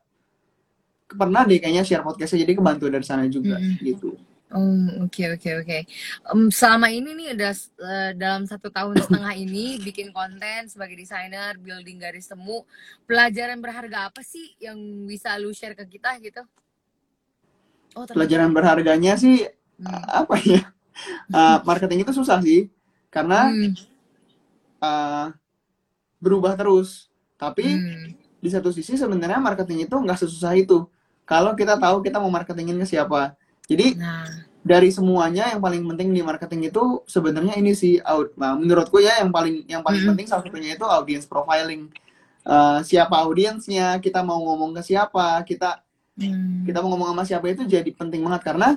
[SPEAKER 2] pernah deh kayaknya share podcastnya jadi kebantu dari sana juga
[SPEAKER 1] Hmm.
[SPEAKER 2] gitu
[SPEAKER 1] Oh, oke oke oke. Em, selama ini nih udah eh, dalam satu tahun setengah ini bikin konten sebagai desainer, building garis temu, pelajaran berharga apa sih yang bisa lu share ke kita gitu? Oh, ternyata.
[SPEAKER 2] pelajaran berharganya sih
[SPEAKER 1] Hmm.
[SPEAKER 2] apa ya Eh, marketing itu susah sih karena
[SPEAKER 1] Hmm.
[SPEAKER 2] eh, berubah terus tapi
[SPEAKER 1] Hmm.
[SPEAKER 2] di satu sisi sebenarnya marketing itu nggak sesusah itu kalau kita tahu kita mau marketingin ke siapa jadi
[SPEAKER 1] Nah,
[SPEAKER 2] dari semuanya yang paling penting di marketing itu sebenarnya ini sih aud nah, menurutku ya yang paling yang paling
[SPEAKER 1] Mm-mm.
[SPEAKER 2] penting salah satunya itu audience profiling Eh, siapa audiensnya kita mau ngomong ke siapa kita
[SPEAKER 1] hmm.
[SPEAKER 2] kita mau ngomong sama siapa itu jadi penting banget karena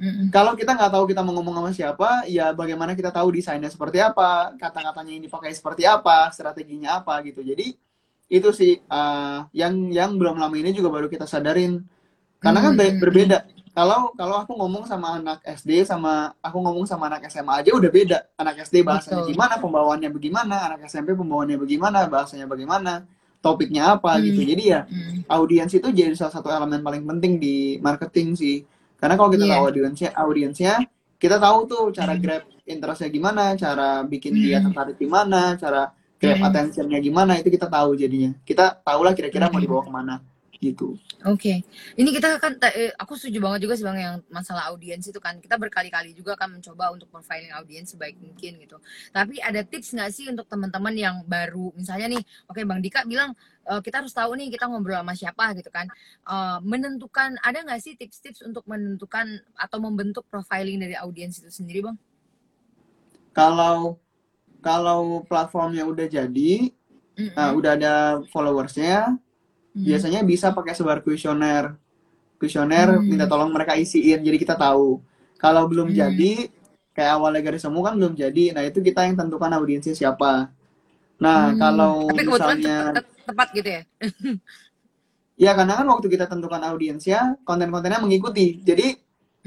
[SPEAKER 1] Mm-mm.
[SPEAKER 2] kalau kita nggak tahu kita mau ngomong sama siapa ya bagaimana kita tahu desainnya seperti apa kata-katanya yang dipakai seperti apa strateginya apa gitu jadi itu sih eh, yang yang belum lama ini juga baru kita sadarin karena kan be-
[SPEAKER 1] Hmm.
[SPEAKER 2] berbeda kalau kalau aku ngomong sama anak SD sama aku ngomong sama anak SMA aja udah beda anak SD bahasanya
[SPEAKER 1] Betul.
[SPEAKER 2] gimana pembawaannya bagaimana anak SMP pembawaannya bagaimana bahasanya bagaimana topiknya apa
[SPEAKER 1] Hmm.
[SPEAKER 2] gitu jadi ya
[SPEAKER 1] Hmm.
[SPEAKER 2] audiens itu jadi salah satu elemen paling penting di marketing sih karena kalau kita
[SPEAKER 1] Iya.
[SPEAKER 2] tahu audiensnya audiensnya kita tahu tuh cara
[SPEAKER 1] Hmm.
[SPEAKER 2] grab interestnya gimana cara bikin dia
[SPEAKER 1] Hmm.
[SPEAKER 2] tertarik gimana cara grab
[SPEAKER 1] Hmm.
[SPEAKER 2] attentionnya gimana itu kita tahu jadinya kita tahulah kira-kira mau
[SPEAKER 1] Hmm.
[SPEAKER 2] dibawa ke mana gitu
[SPEAKER 1] Oke, ini kita kan, eh, aku setuju banget juga sih bang yang masalah audiens itu kan kita berkali-kali juga kan mencoba untuk profiling audiens sebaik mungkin gitu. Tapi ada tips nggak sih untuk teman-teman yang baru, misalnya nih, oke bang Dika bilang eh, kita harus tahu nih kita ngobrol sama siapa gitu kan, Eh, menentukan ada nggak sih tips-tips untuk menentukan atau membentuk profiling dari audiens itu sendiri bang?
[SPEAKER 2] kalau kalau platformnya udah jadi
[SPEAKER 1] Mm-mm.
[SPEAKER 2] nah, udah ada followersnya
[SPEAKER 1] Mm.
[SPEAKER 2] biasanya bisa pakai sebar kuesioner kuesioner
[SPEAKER 1] Hmm.
[SPEAKER 2] minta tolong mereka isiin jadi kita tahu kalau belum
[SPEAKER 1] Hmm.
[SPEAKER 2] jadi kayak awalnya garis temu kan belum jadi nah itu kita yang tentukan audiensnya siapa nah
[SPEAKER 1] Hmm.
[SPEAKER 2] kalau
[SPEAKER 1] Tapi
[SPEAKER 2] misalnya
[SPEAKER 1] tepat, tepat gitu ya?
[SPEAKER 2] ya karena kan waktu kita tentukan audiensnya konten-kontennya mengikuti jadi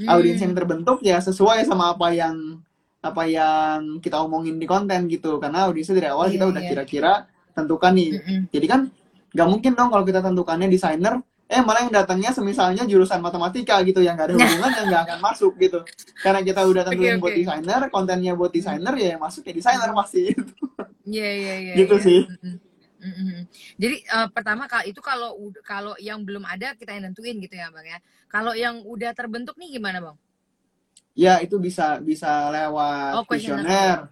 [SPEAKER 2] audiens yang
[SPEAKER 1] Hmm.
[SPEAKER 2] terbentuk ya sesuai sama apa yang apa yang kita omongin di konten gitu karena audiensnya dari awal
[SPEAKER 1] Iya,
[SPEAKER 2] kita udah
[SPEAKER 1] iya.
[SPEAKER 2] kira-kira tentukan nih
[SPEAKER 1] Mm-mm.
[SPEAKER 2] jadi kan nggak mungkin dong kalau kita tentukannya desainer eh malah yang datangnya semisalnya jurusan matematika gitu yang nggak ada hubungan yang nggak akan masuk gitu karena kita udah tentuin
[SPEAKER 1] Oke,
[SPEAKER 2] buat
[SPEAKER 1] oke.
[SPEAKER 2] desainer kontennya buat desainer ya yang masuk ya desainer pasti
[SPEAKER 1] Iya iya iya.
[SPEAKER 2] Gitu
[SPEAKER 1] iya.
[SPEAKER 2] sih.
[SPEAKER 1] Mm-mm. Mm-mm. Jadi eh, pertama kalau itu kalau kalau yang belum ada kita yang nentuin gitu ya bang ya. Kalau yang udah terbentuk nih gimana bang?
[SPEAKER 2] ya itu bisa bisa lewat
[SPEAKER 1] Oh,
[SPEAKER 2] kuesioner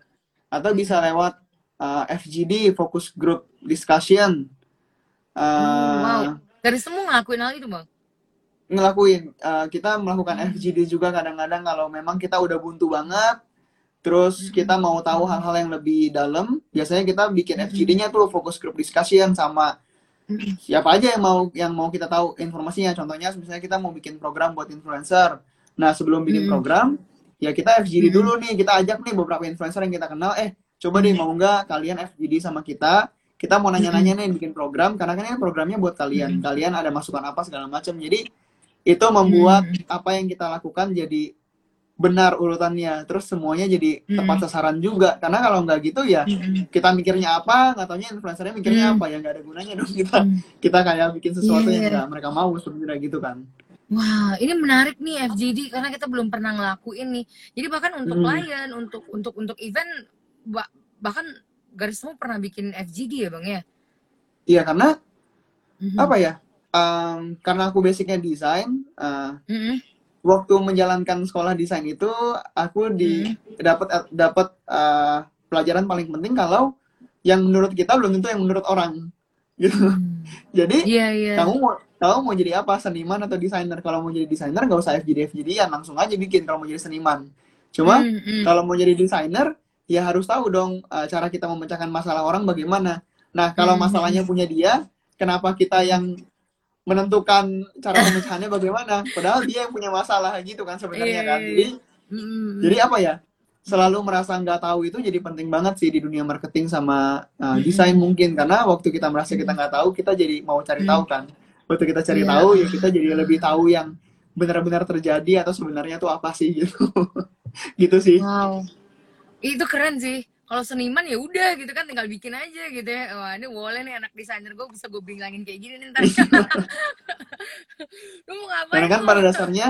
[SPEAKER 2] atau bisa lewat uh, FGD focus group discussion Uh,
[SPEAKER 1] Hmm, wow. Dari semua ngelakuin hal itu bang?
[SPEAKER 2] ngelakuin. Uh, kita melakukan
[SPEAKER 1] Hmm.
[SPEAKER 2] FGD juga kadang-kadang kalau memang kita udah buntu banget terus
[SPEAKER 1] Mm-mm.
[SPEAKER 2] kita mau tahu hal-hal yang lebih dalam biasanya kita bikin
[SPEAKER 1] Mm-mm.
[SPEAKER 2] FGD-nya tuh focus group discussion sama. Siapa aja yang mau yang mau kita tahu informasinya. Contohnya misalnya kita mau bikin program buat influencer. Nah sebelum bikin program ya kita FGD dulu nih. Kita ajak nih beberapa influencer yang kita kenal. Eh coba deh mau nggak kalian FGD sama kita kita mau nanya-nanya nih bikin program karena kan ini programnya buat kalian
[SPEAKER 1] Mm.
[SPEAKER 2] kalian ada masukan apa segala macam jadi itu membuat
[SPEAKER 1] Mm.
[SPEAKER 2] apa yang kita lakukan jadi benar urutannya terus semuanya jadi
[SPEAKER 1] Mm.
[SPEAKER 2] tepat sasaran juga karena kalau nggak gitu ya
[SPEAKER 1] Mm-mm.
[SPEAKER 2] kita mikirnya apa nggak taunya influencernya mikirnya
[SPEAKER 1] Mm.
[SPEAKER 2] apa ya nggak ada gunanya dong kita
[SPEAKER 1] Mm.
[SPEAKER 2] kita kayak bikin sesuatu
[SPEAKER 1] Iya,
[SPEAKER 2] yang
[SPEAKER 1] iya.
[SPEAKER 2] nggak mereka mau sebenarnya gitu kan
[SPEAKER 1] Wah, ini menarik nih FGD karena kita belum pernah ngelakuin nih. Jadi bahkan untuk
[SPEAKER 2] Hmm.
[SPEAKER 1] klien, untuk untuk untuk event, ba- bahkan garis semua pernah bikin FGD ya bang ya?
[SPEAKER 2] iya karena
[SPEAKER 1] Mhm.
[SPEAKER 2] apa ya? em, karena aku basicnya desain, eh,
[SPEAKER 1] Mhm.
[SPEAKER 2] waktu menjalankan sekolah desain itu aku di
[SPEAKER 1] Mhm.
[SPEAKER 2] dapat dapat eh, pelajaran paling penting kalau yang menurut kita belum tentu yang menurut orang gitu.
[SPEAKER 1] Hmm.
[SPEAKER 2] Jadi
[SPEAKER 1] Iya iya.
[SPEAKER 2] kamu mau kamu mau jadi apa seniman atau desainer? Kalau mau jadi desainer nggak usah FGD FGD-an langsung aja bikin kalau mau jadi seniman. Cuma
[SPEAKER 1] Hmm, hmm.
[SPEAKER 2] kalau mau jadi desainer ya harus tahu dong eh, cara kita memecahkan masalah orang bagaimana. Nah kalau
[SPEAKER 1] Hmm.
[SPEAKER 2] masalahnya punya dia, kenapa kita yang menentukan cara pemecahannya bagaimana? Padahal dia yang punya masalah gitu kan sebenarnya
[SPEAKER 1] Iya,
[SPEAKER 2] kan.
[SPEAKER 1] iya,
[SPEAKER 2] Jadi
[SPEAKER 1] Hmm,
[SPEAKER 2] jadi apa ya? Selalu merasa nggak tahu itu jadi penting banget sih di dunia marketing sama uh, desain mungkin karena waktu kita merasa kita nggak tahu kita jadi mau cari tahu kan. Waktu kita cari
[SPEAKER 1] Iya.
[SPEAKER 2] tahu ya kita jadi lebih tahu yang benar-benar terjadi atau sebenarnya tuh apa sih gitu. gitu sih.
[SPEAKER 1] Wow. Itu keren sih. Kalau seniman ya udah gitu kan tinggal bikin aja gitu ya. Wah, ini boleh nih anak desainer gue bisa gue bilangin kayak gini nih ntar. Lu mau ngapain?
[SPEAKER 2] Karena kan pada dasarnya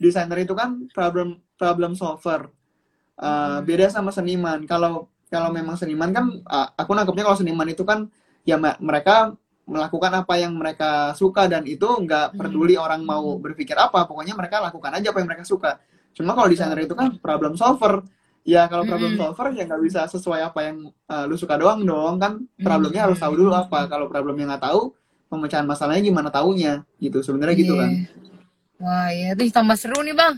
[SPEAKER 2] desainer itu kan problem problem solver. Uh,
[SPEAKER 1] Mm.
[SPEAKER 2] beda sama seniman. Kalau kalau memang seniman kan uh, aku nangkepnya kalau seniman itu kan ya me- mereka melakukan apa yang mereka suka dan itu nggak
[SPEAKER 1] Hmm.
[SPEAKER 2] peduli orang mau berpikir apa, pokoknya mereka lakukan aja apa yang mereka suka. Cuma kalau desainer itu kan problem solver. Ya kalau problem
[SPEAKER 1] Mm.
[SPEAKER 2] solver ya nggak bisa sesuai apa yang uh, lu suka doang dong kan problemnya harus tahu dulu apa. Kalau problemnya nggak tahu, pemecahan masalahnya gimana taunya gitu. Sebenarnya gitu kan.
[SPEAKER 1] Iya. Wah ya itu tambah seru nih bang.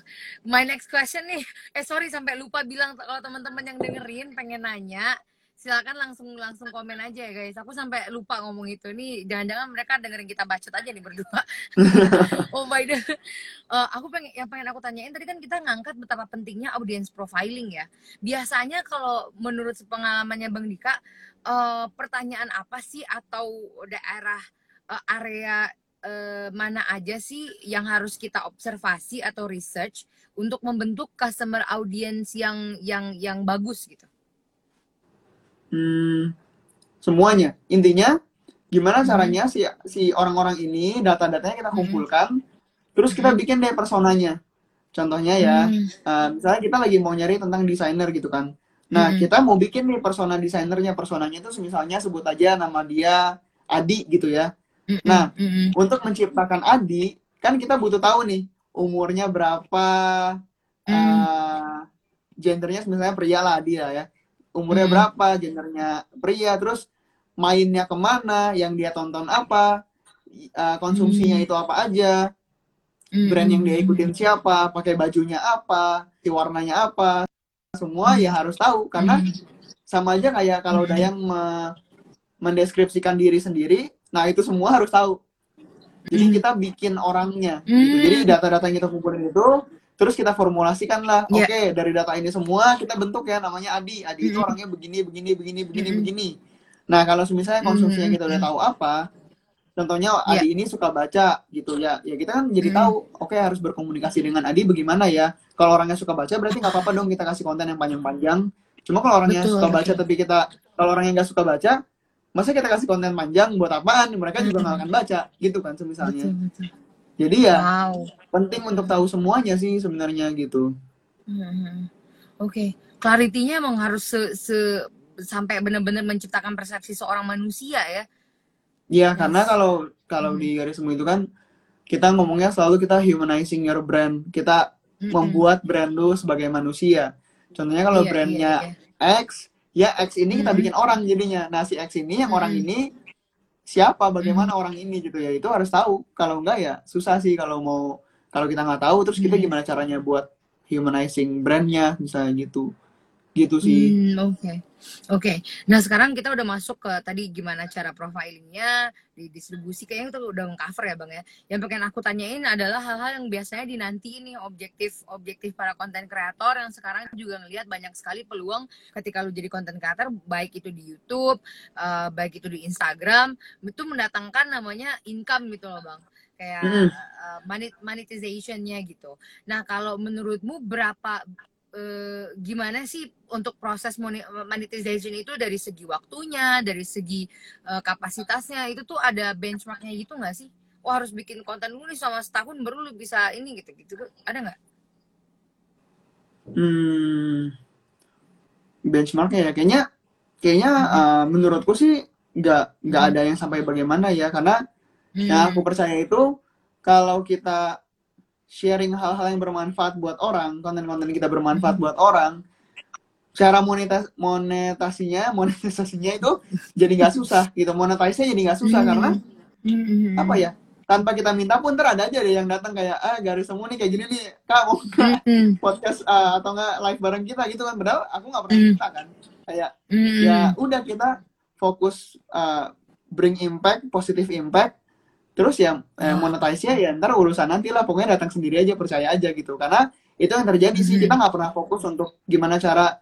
[SPEAKER 1] My next question nih. Eh sorry sampai lupa bilang kalau teman-teman yang dengerin pengen nanya, silakan langsung langsung komen aja ya guys. Aku sampai lupa ngomong itu nih. Jangan-jangan mereka dengerin kita bacot aja nih berdua. oh my god. Eh, aku pengen yang pengen aku tanyain tadi kan kita ngangkat betapa pentingnya audience profiling ya. Biasanya kalau menurut pengalamannya Bang Dika, eh, pertanyaan apa sih atau daerah eh, area eh, mana aja sih yang harus kita observasi atau research untuk membentuk customer audience yang yang yang bagus gitu.
[SPEAKER 2] Hmm, semuanya. Intinya gimana
[SPEAKER 1] Hmm.
[SPEAKER 2] caranya si si orang-orang ini data-datanya kita
[SPEAKER 1] Hmm.
[SPEAKER 2] kumpulkan, terus kita
[SPEAKER 1] Hmm.
[SPEAKER 2] bikin deh personanya. Contohnya ya,
[SPEAKER 1] Hmm.
[SPEAKER 2] eh, misalnya kita lagi mau nyari tentang desainer gitu kan. Nah,
[SPEAKER 1] Hmm.
[SPEAKER 2] kita mau bikin nih persona desainernya. Personanya itu misalnya sebut aja nama dia Adi gitu ya. Nah,
[SPEAKER 1] mm-mm,
[SPEAKER 2] Untuk menciptakan Adi, kan kita butuh tahu nih umurnya berapa,
[SPEAKER 1] Hmm.
[SPEAKER 2] eh, gendernya misalnya pria lah dia ya. Umurnya
[SPEAKER 1] Hmm.
[SPEAKER 2] berapa, gendernya pria, terus mainnya ke mana, yang dia tonton apa, eh, konsumsinya
[SPEAKER 1] Hmm.
[SPEAKER 2] itu apa aja,
[SPEAKER 1] mm-mm.
[SPEAKER 2] brand yang dia ikutin siapa, pakai bajunya apa, si warnanya apa, semua ya harus tahu karena
[SPEAKER 1] Hmm.
[SPEAKER 2] sama aja kayak kalau
[SPEAKER 1] Hmm.
[SPEAKER 2] Dayang me- mendeskripsikan diri sendiri, nah itu semua harus tahu. Jadi
[SPEAKER 1] Hmm.
[SPEAKER 2] kita bikin orangnya, gitu.
[SPEAKER 1] Hmm.
[SPEAKER 2] Jadi data-data yang kita kumpulin itu, terus kita formulasikan lah.
[SPEAKER 1] Iya.
[SPEAKER 2] Oke, dari data ini semua kita bentuk ya namanya Adi. Adi itu
[SPEAKER 1] Hmm.
[SPEAKER 2] orangnya begini, begini, begini, begini,
[SPEAKER 1] Hmm.
[SPEAKER 2] begini. Nah kalau misalnya konsumsinya
[SPEAKER 1] Hmm.
[SPEAKER 2] kita udah tahu apa, contohnya
[SPEAKER 1] Iya.
[SPEAKER 2] Adi ini suka baca gitu ya, ya kita kan jadi
[SPEAKER 1] Hmm.
[SPEAKER 2] tahu. Oke harus berkomunikasi dengan Adi bagaimana ya. Kalau orangnya suka baca berarti nggak apa-apa dong kita kasih konten yang panjang-panjang. Cuma kalau orangnya
[SPEAKER 1] Betul,
[SPEAKER 2] suka baca tapi kita kalau orangnya nggak suka baca, masa kita kasih konten panjang buat apaan? Mereka juga nggak akan baca, gitu kan semisalnya.
[SPEAKER 1] Betul, betul.
[SPEAKER 2] Jadi ya
[SPEAKER 1] Wow.
[SPEAKER 2] penting untuk tahu semuanya sih sebenarnya gitu.
[SPEAKER 1] Hmm. Oke, clarity-nya emang harus se, se- sampai benar-benar menciptakan persepsi seorang manusia ya.
[SPEAKER 2] Iya,
[SPEAKER 1] Yes.
[SPEAKER 2] karena kalau kalau
[SPEAKER 1] Hmm.
[SPEAKER 2] di garis semua itu kan kita ngomongnya selalu kita humanizing your brand. Kita
[SPEAKER 1] Mm-mm.
[SPEAKER 2] membuat brand lu sebagai manusia. Contohnya kalau
[SPEAKER 1] Iya,
[SPEAKER 2] brandnya
[SPEAKER 1] iya, iya.
[SPEAKER 2] X, ya X ini kita
[SPEAKER 1] Mm-mm.
[SPEAKER 2] bikin orang jadinya. Nah, si X ini yang orang
[SPEAKER 1] Mm-mm.
[SPEAKER 2] ini siapa, bagaimana orang ini gitu ya. Itu harus tahu. Kalau enggak ya susah sih kalau mau kalau kita nggak tahu terus kita
[SPEAKER 1] Hmm.
[SPEAKER 2] gimana caranya buat humanizing brandnya misalnya gitu. Gitu sih.
[SPEAKER 1] Hmm, oke. Oke. Nah, sekarang kita udah masuk ke tadi gimana cara profilingnya, di distribusi kayaknya itu udah mengcover ya, Bang ya. Yang pengen aku tanyain adalah hal-hal yang biasanya dinanti ini objektif objektif para konten kreator yang sekarang juga ngelihat banyak sekali peluang ketika lu jadi konten kreator baik itu di YouTube, eh, baik itu di Instagram, itu mendatangkan namanya income gitu loh, Bang. Kayak eh, monet- monetization-nya gitu. Nah, kalau menurutmu berapa eh, gimana sih untuk proses monetization itu dari segi waktunya, dari segi eh, kapasitasnya itu tuh ada benchmarknya gitu nggak sih? Wah harus bikin konten dulu nih sama setahun baru lu bisa ini gitu gitu ada nggak?
[SPEAKER 2] Hmm, benchmarknya ya kayaknya kayaknya uh, menurutku sih nggak nggak
[SPEAKER 1] Mhm.
[SPEAKER 2] ada yang sampai bagaimana ya karena
[SPEAKER 1] Hmm.
[SPEAKER 2] Yang aku percaya itu kalau kita sharing hal-hal yang bermanfaat buat orang, konten-konten kita bermanfaat
[SPEAKER 1] Hmm.
[SPEAKER 2] buat orang, cara monetas monetasinya, monetisasinya itu jadi nggak susah gitu. Monetisasinya jadi nggak susah
[SPEAKER 1] Hmm.
[SPEAKER 2] karena
[SPEAKER 1] Hmm.
[SPEAKER 2] apa ya? Tanpa kita minta pun ntar ada aja deh yang datang kayak ah garis temu nih kayak gini nih, kak mau nggak
[SPEAKER 1] Hmm.
[SPEAKER 2] podcast ah, atau nggak live bareng kita gitu kan? Padahal aku nggak pernah
[SPEAKER 1] Hmm.
[SPEAKER 2] minta kan. Kayak ya udah kita fokus uh, bring impact positive impact terus yang eh,
[SPEAKER 1] Ah.
[SPEAKER 2] monetize-nya ya ntar urusan nanti lah pokoknya datang sendiri aja percaya aja gitu karena itu yang terjadi sih
[SPEAKER 1] Mhm.
[SPEAKER 2] kita nggak pernah fokus untuk gimana cara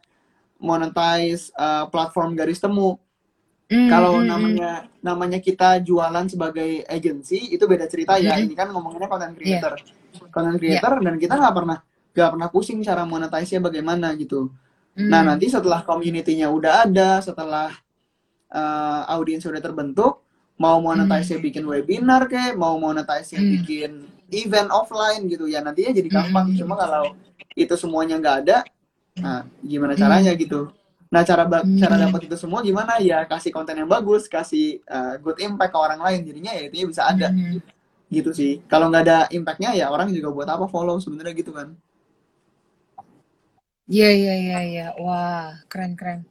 [SPEAKER 2] monetize uh, platform garis temu
[SPEAKER 1] Hmm.
[SPEAKER 2] kalau
[SPEAKER 1] Hmm.
[SPEAKER 2] namanya namanya kita jualan sebagai agency itu beda cerita ya ini kan ngomonginnya content
[SPEAKER 1] Iya.
[SPEAKER 2] creator content creator dan kita nggak pernah nggak pernah pusing cara monetize-nya bagaimana gitu
[SPEAKER 1] Hmm.
[SPEAKER 2] Nah, nanti setelah community-nya udah ada, setelah uh, audiens udah terbentuk, mau monetize-nya bikin webinar kayak, mau monetize-nya
[SPEAKER 1] Hmm.
[SPEAKER 2] bikin event offline gitu ya, nantinya jadi gampang.
[SPEAKER 1] Hmm.
[SPEAKER 2] Cuma kalau itu semuanya nggak ada, nah gimana
[SPEAKER 1] Hmm.
[SPEAKER 2] caranya gitu. Nah, cara
[SPEAKER 1] Hmm.
[SPEAKER 2] cara dapat itu semua gimana? Ya kasih konten yang bagus, kasih uh, good impact ke orang lain. Jadinya ya itu bisa ada
[SPEAKER 1] Hmm.
[SPEAKER 2] gitu sih. Kalau nggak ada impact-nya ya orang juga buat apa follow sebenarnya gitu kan.
[SPEAKER 1] Iya iya iya iya. Wah, keren keren.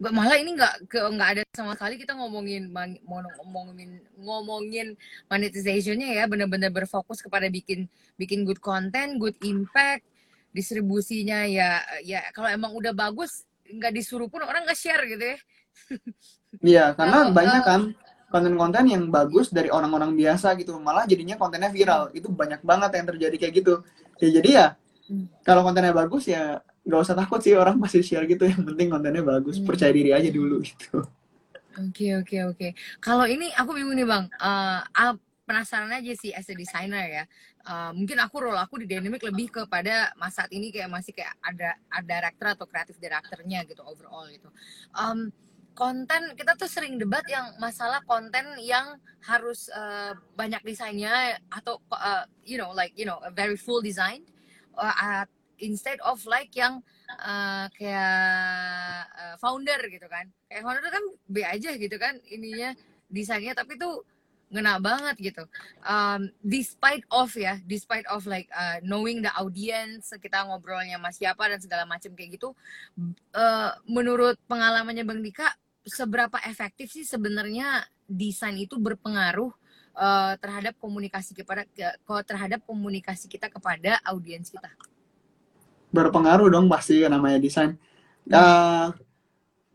[SPEAKER 1] Gak malah ini nggak ke nggak ada sama sekali kita ngomongin ngomongin ngomongin monetization-nya ya, benar-benar berfokus kepada bikin bikin good content, good impact, distribusinya ya ya kalau emang udah bagus nggak disuruh pun orang nggak share gitu ya.
[SPEAKER 2] Iya, karena
[SPEAKER 1] Kalau,
[SPEAKER 2] banyak kan konten-konten yang bagus dari orang-orang biasa gitu, malah jadinya kontennya viral. Itu banyak banget yang terjadi kayak gitu. Ya jadi ya,
[SPEAKER 1] Hmm.
[SPEAKER 2] kalau kontennya bagus ya nggak usah takut sih orang pasti share gitu. Yang penting kontennya bagus,
[SPEAKER 1] Hmm.
[SPEAKER 2] percaya diri aja dulu gitu.
[SPEAKER 1] Oke oke oke. Kalau ini aku bingung nih bang. Ah, penasaran aja sih as a designer ya. Eh, mungkin aku role aku di Dynamic lebih kepada mas saat ini kayak masih kayak ada ada director atau kreatif directornya gitu overall gitu. Em, konten kita tuh sering debat yang masalah konten yang harus eh, banyak desainnya atau eh, you know like you know a very full design uh, instead of like yang uh, kayak uh, founder gitu kan. Kayak founder kan B aja gitu kan ininya desainnya tapi tuh ngena banget gitu. Um, despite of ya despite of like uh, knowing the audience kita ngobrolnya sama siapa dan segala macam kayak gitu uh, menurut pengalamannya Bang Dika seberapa efektif sih sebenarnya desain itu berpengaruh uh, terhadap komunikasi kepada ke, terhadap komunikasi kita kepada audiens kita
[SPEAKER 2] Berpengaruh dong pasti namanya desain. Uh,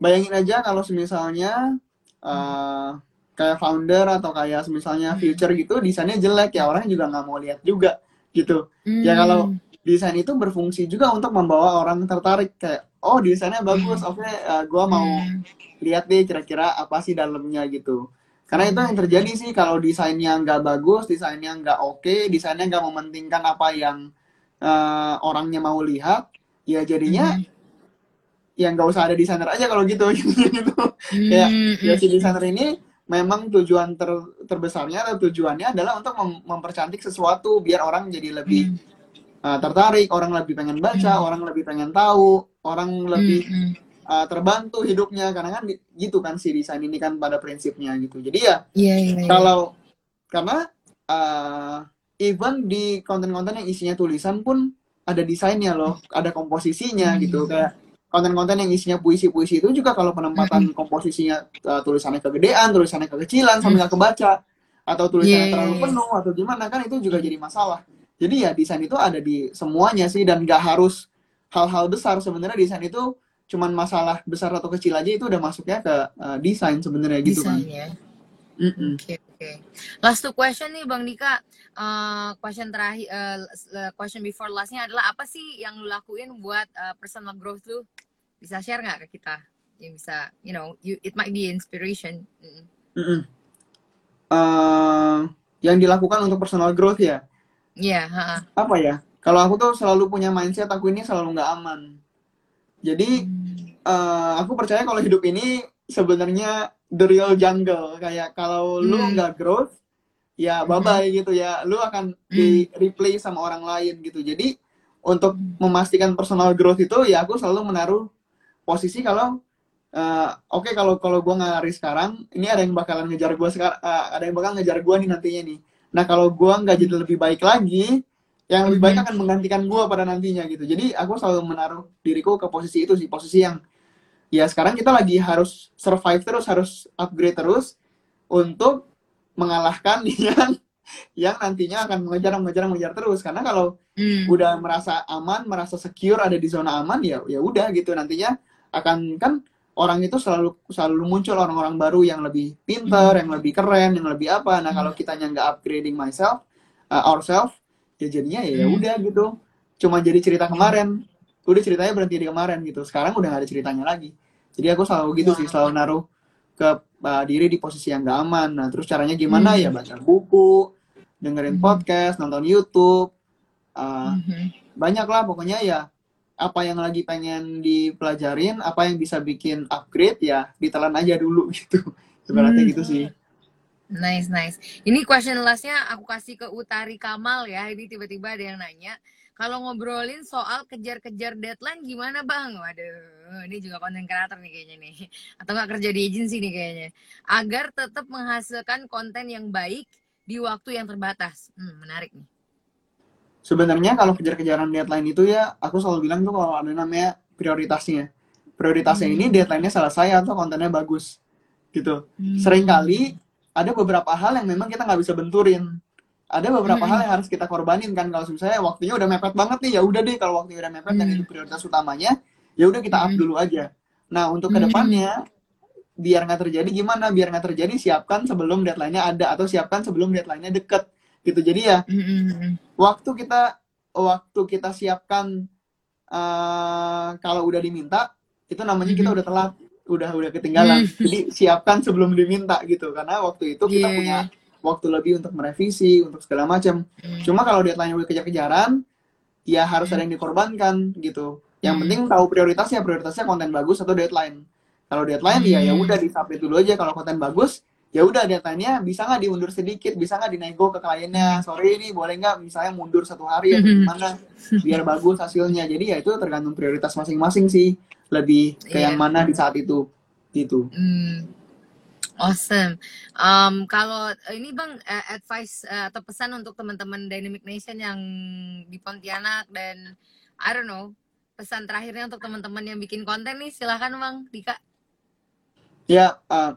[SPEAKER 2] bayangin aja kalau misalnya uh, kayak founder atau kayak misalnya
[SPEAKER 1] Hmm.
[SPEAKER 2] future gitu desainnya jelek ya orang juga nggak mau lihat juga gitu. Ya
[SPEAKER 1] Hmm.
[SPEAKER 2] kalau desain itu berfungsi juga untuk membawa orang tertarik kayak oh desainnya bagus, oke uh, gua mau
[SPEAKER 1] Hmm.
[SPEAKER 2] lihat deh kira-kira apa sih dalamnya gitu. Karena itu yang terjadi sih kalau desainnya nggak bagus, desainnya nggak oke, desainnya nggak mementingkan apa yang uh, orangnya mau lihat, ya jadinya
[SPEAKER 1] Hmm.
[SPEAKER 2] ya nggak usah ada desainer aja kalau gitu gitu. Kayak
[SPEAKER 1] Hmm,
[SPEAKER 2] ya si desainer ini memang tujuan ter, terbesarnya atau tujuannya adalah untuk mem- mempercantik sesuatu biar orang jadi lebih
[SPEAKER 1] hmm,
[SPEAKER 2] uh, tertarik, orang lebih pengen baca,
[SPEAKER 1] Hmm.
[SPEAKER 2] orang lebih pengen tahu, orang lebih
[SPEAKER 1] hmm,
[SPEAKER 2] uh, terbantu hidupnya karena kan di- gitu kan si desain ini kan pada prinsipnya gitu. Jadi ya
[SPEAKER 1] Iya, iya, iya.
[SPEAKER 2] kalau karena uh, even di konten-konten yang isinya tulisan pun ada desainnya loh, ada komposisinya
[SPEAKER 1] Hmm.
[SPEAKER 2] gitu kayak konten-konten yang isinya puisi-puisi itu juga kalau penempatan komposisinya uh, tulisannya kegedean, tulisannya kekecilan sampai nggak kebaca atau tulisannya
[SPEAKER 1] Iya,
[SPEAKER 2] terlalu penuh atau gimana kan itu juga jadi masalah. Jadi ya desain itu ada di semuanya sih dan nggak harus hal-hal besar sebenarnya desain itu cuman masalah besar atau kecil aja itu udah masuknya ke uh, desain sebenarnya gitu kan.
[SPEAKER 1] ya.
[SPEAKER 2] Mm-mm.
[SPEAKER 1] Oke oke. Last two question nih Bang Dika. Eh, question terakhir, eh, question before lastnya adalah apa sih yang lu lakuin buat eh, personal growth lu? Bisa share nggak ke kita? Yang bisa, you know, you, it might be inspiration. Mm.
[SPEAKER 2] Mm-mm. Eh, yang dilakukan untuk personal growth ya
[SPEAKER 1] Iya, ha-ha.
[SPEAKER 2] apa ya kalau aku tuh selalu punya mindset aku ini selalu nggak aman jadi
[SPEAKER 1] Hmm.
[SPEAKER 2] eh, aku percaya kalau hidup ini sebenarnya the real jungle. Kayak kalau lu
[SPEAKER 1] Hmm.
[SPEAKER 2] nggak growth ya bye bye gitu ya. Lu akan di replace sama orang lain gitu. Jadi untuk memastikan personal growth itu ya aku selalu menaruh posisi kalau eh, oke kalau kalau gue nggak lari sekarang ini ada yang bakalan ngejar gue sekarang ada yang bakal ngejar gue nih nantinya nih. Nah kalau gue nggak jadi lebih baik lagi yang lebih baik
[SPEAKER 1] Mhm.
[SPEAKER 2] akan menggantikan gue pada nantinya gitu. Jadi aku selalu menaruh diriku ke posisi itu sih posisi yang ya sekarang kita lagi harus survive terus harus upgrade terus untuk mengalahkan yang yang nantinya akan mengejar mengejar mengejar terus karena kalau
[SPEAKER 1] Hmm.
[SPEAKER 2] udah merasa aman, merasa secure ada di zona aman ya ya udah gitu nantinya akan kan orang itu selalu selalu muncul orang-orang baru yang lebih pinter, yang lebih keren, yang lebih apa. Nah, kalau kitanya nggak upgrading myself, uh, ourselves, ya jadinya ya ya
[SPEAKER 1] Hmm.
[SPEAKER 2] udah gitu. Cuma jadi cerita kemarin. Udah ceritanya berhenti di kemarin gitu. Sekarang udah nggak ada ceritanya lagi. Jadi aku selalu gitu sih, selalu naruh ke uh, diri di posisi yang nggak aman. Nah, terus caranya gimana
[SPEAKER 1] Hmm.
[SPEAKER 2] ya baca buku, dengerin
[SPEAKER 1] Hmm.
[SPEAKER 2] podcast, nonton YouTube, uh,
[SPEAKER 1] Mhm.
[SPEAKER 2] banyak lah pokoknya ya apa yang lagi pengen dipelajarin apa yang bisa bikin upgrade ya ditelan aja dulu gitu ibaratnya
[SPEAKER 1] Hmm.
[SPEAKER 2] gitu sih
[SPEAKER 1] Nice, nice. Ini question lastnya aku kasih ke Utari Kamal ya. Ini tiba-tiba ada yang nanya. Kalau ngobrolin soal kejar-kejar deadline gimana bang? Waduh, ini juga konten kreator nih kayaknya nih. Atau nggak kerja di agency nih kayaknya. Agar tetap menghasilkan konten yang baik di waktu yang terbatas. Hmm, menarik nih.
[SPEAKER 2] sebenarnya kalau kejar-kejaran deadline itu ya aku selalu bilang tuh kalau ada namanya prioritasnya prioritasnya ini deadline-nya selesai atau kontennya bagus gitu
[SPEAKER 1] Hmm.
[SPEAKER 2] sering kali ada beberapa hal yang memang kita nggak bisa benturin ada beberapa
[SPEAKER 1] Hmm.
[SPEAKER 2] hal yang harus kita korbanin kan kalau misalnya waktunya udah mepet banget nih ya udah deh kalau waktunya udah mepet dan
[SPEAKER 1] Hmm.
[SPEAKER 2] itu prioritas utamanya ya udah kita up
[SPEAKER 1] Hmm.
[SPEAKER 2] dulu aja nah untuk
[SPEAKER 1] Hmm.
[SPEAKER 2] ke depannya biar nggak terjadi gimana biar nggak terjadi siapkan sebelum deadline-nya ada atau siapkan sebelum deadline-nya deket gitu jadi ya waktu kita waktu kita siapkan eh, kalau udah diminta itu namanya kita udah telat udah udah ketinggalan
[SPEAKER 1] Hmm.
[SPEAKER 2] jadi siapkan sebelum diminta gitu karena waktu itu kita
[SPEAKER 1] Iya.
[SPEAKER 2] punya waktu lebih untuk merevisi untuk segala macam
[SPEAKER 1] Hmm.
[SPEAKER 2] cuma kalau deadline udah kejar-kejaran ya harus ada yang dikorbankan gitu yang
[SPEAKER 1] Hmm.
[SPEAKER 2] penting tahu prioritasnya prioritasnya konten bagus atau deadline kalau deadline ya ya
[SPEAKER 1] Hmm.
[SPEAKER 2] udah disubmit dulu aja kalau konten bagus ya udah deadline-nya bisa nggak diundur sedikit bisa nggak dinego ke kliennya sorry ini boleh nggak misalnya mundur satu hari atau
[SPEAKER 1] Hmm.
[SPEAKER 2] gimana biar bagus hasilnya jadi ya itu tergantung prioritas masing-masing sih lebih ke
[SPEAKER 1] Iya.
[SPEAKER 2] yang mana di saat itu gitu
[SPEAKER 1] Hmm. Awesome. Um, kalau ini bang eh, advice eh, atau pesan untuk teman-teman Dynamic Nation yang di Pontianak dan I don't know pesan terakhirnya untuk teman-teman yang bikin konten nih silahkan bang Dika.
[SPEAKER 2] ya eh,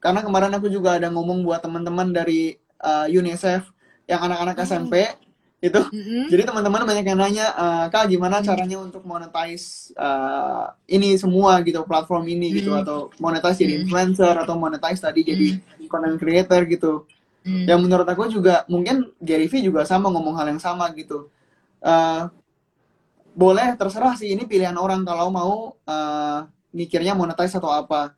[SPEAKER 2] karena kemarin aku juga ada ngomong buat teman-teman dari eh, UNICEF yang anak-anak. SMP itu
[SPEAKER 1] Mm-mm.
[SPEAKER 2] Jadi teman-teman banyak yang nanya, "Eh, kak gimana caranya untuk monetize eh, ini semua gitu platform ini gitu
[SPEAKER 1] Hmm.
[SPEAKER 2] atau monetize jadi
[SPEAKER 1] Hmm.
[SPEAKER 2] influencer atau monetize tadi jadi content creator gitu.
[SPEAKER 1] Hmm.
[SPEAKER 2] Yang menurut aku juga mungkin Gary Vee juga sama ngomong hal yang sama gitu. Eh, boleh terserah sih ini pilihan orang kalau mau eh, mikirnya monetize atau apa.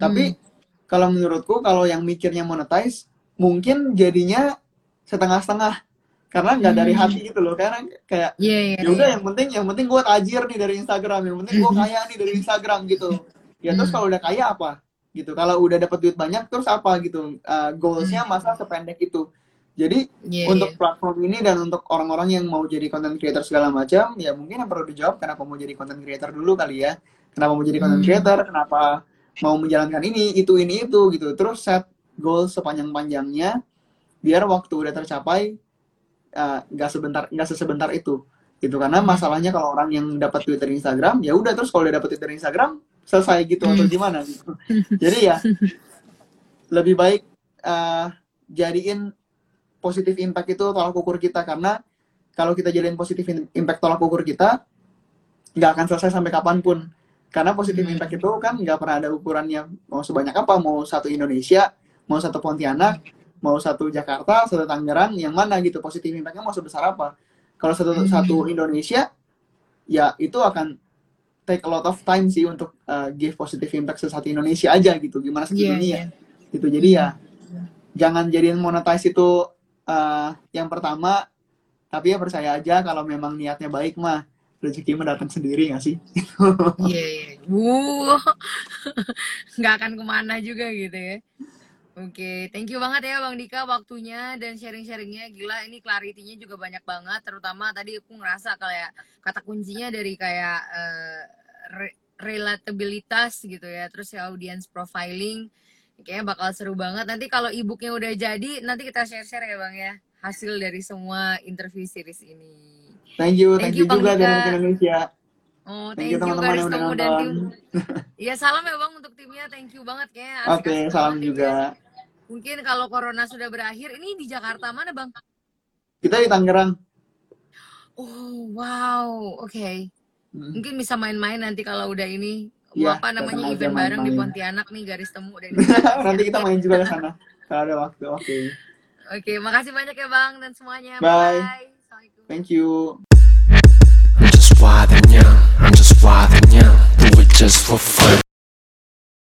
[SPEAKER 2] Tapi kalau menurutku kalau yang mikirnya monetize mungkin jadinya setengah-setengah karena nggak dari
[SPEAKER 1] Hmm.
[SPEAKER 2] hati gitu loh karena kayak
[SPEAKER 1] Iya iya.
[SPEAKER 2] ya udah
[SPEAKER 1] iya.
[SPEAKER 2] yang penting yang penting gue tajir nih dari Instagram yang penting gue kaya nih dari Instagram gitu ya terus
[SPEAKER 1] Hmm.
[SPEAKER 2] kalau udah kaya apa gitu kalau udah dapat duit banyak terus apa gitu Uh, goalsnya masa sependek itu jadi
[SPEAKER 1] Iya,
[SPEAKER 2] untuk
[SPEAKER 1] iya.
[SPEAKER 2] platform ini dan untuk orang-orang yang mau jadi content creator segala macam ya mungkin yang perlu dijawab kenapa mau jadi content creator dulu kali ya kenapa mau jadi content
[SPEAKER 1] Hmm.
[SPEAKER 2] creator kenapa mau menjalankan ini itu ini itu gitu terus set goal sepanjang panjangnya biar waktu udah tercapai uh, nggak sebentar nggak sesebentar itu gitu karena masalahnya kalau orang yang dapat dari Instagram ya udah terus kalau udah dapat dari Instagram selesai gitu atau
[SPEAKER 1] Hmm.
[SPEAKER 2] gimana gitu jadi ya lebih baik uh, jadiin positif impact itu tolak ukur kita karena kalau kita jadiin positif impact tolak ukur kita nggak akan selesai sampai kapan pun karena positif
[SPEAKER 1] Hmm.
[SPEAKER 2] impact itu kan nggak pernah ada ukurannya mau sebanyak apa mau satu Indonesia mau satu Pontianak mau satu Jakarta satu Tangerang yang mana gitu positif impactnya mau sebesar apa kalau satu
[SPEAKER 1] Hmm.
[SPEAKER 2] satu Indonesia ya itu akan take a lot of time sih untuk uh, give positive impact ke satu Indonesia aja gitu gimana satu
[SPEAKER 1] Iya,
[SPEAKER 2] dunia
[SPEAKER 1] iya.
[SPEAKER 2] gitu jadi ya jangan jadiin monetize itu uh, yang pertama tapi ya percaya aja kalau memang niatnya baik mah rezeki mah datang sendiri nggak sih
[SPEAKER 1] Iya, iya. Wuh. Nggak akan ke mana juga gitu ya. Oke, thank you banget ya Bang Dika waktunya dan sharing-sharingnya. Gila, ini clarity-nya juga banyak banget. Terutama tadi aku ngerasa kayak kata kuncinya dari kayak eh, re- relatabilitas gitu ya terus ya audience profiling kayaknya bakal seru banget nanti kalau ebooknya udah jadi nanti kita share-share ya bang ya hasil dari semua interview series ini
[SPEAKER 2] Thank you,
[SPEAKER 1] Thank
[SPEAKER 2] thank,
[SPEAKER 1] you,
[SPEAKER 2] you
[SPEAKER 1] Bang
[SPEAKER 2] juga dari Indonesia.
[SPEAKER 1] oh
[SPEAKER 2] Thank
[SPEAKER 1] thank
[SPEAKER 2] you teman-teman yang udah
[SPEAKER 1] dan tim. Iya salam ya bang untuk timnya thank you banget kayaknya
[SPEAKER 2] Oke,
[SPEAKER 1] asik-asik
[SPEAKER 2] salam
[SPEAKER 1] banget timnya. Mungkin kalau corona sudah berakhir ini di Jakarta mana bang
[SPEAKER 2] Kita di Tangerang.
[SPEAKER 1] oh wow oke
[SPEAKER 2] Hmm.
[SPEAKER 1] mungkin bisa main-main nanti kalau udah ini
[SPEAKER 2] Iya,
[SPEAKER 1] apa namanya event bareng di
[SPEAKER 2] main-main.
[SPEAKER 1] Pontianak nih garis temu dan
[SPEAKER 2] Nanti kita main juga ke sana. Kalau ada waktu. Oke.
[SPEAKER 1] Oke, makasih banyak ya Bang dan semuanya.
[SPEAKER 2] Bye.
[SPEAKER 1] Assalamualaikum.
[SPEAKER 2] Thank you.
[SPEAKER 3] I'm just wild and young. I'm just wild and young. Do it just for fun.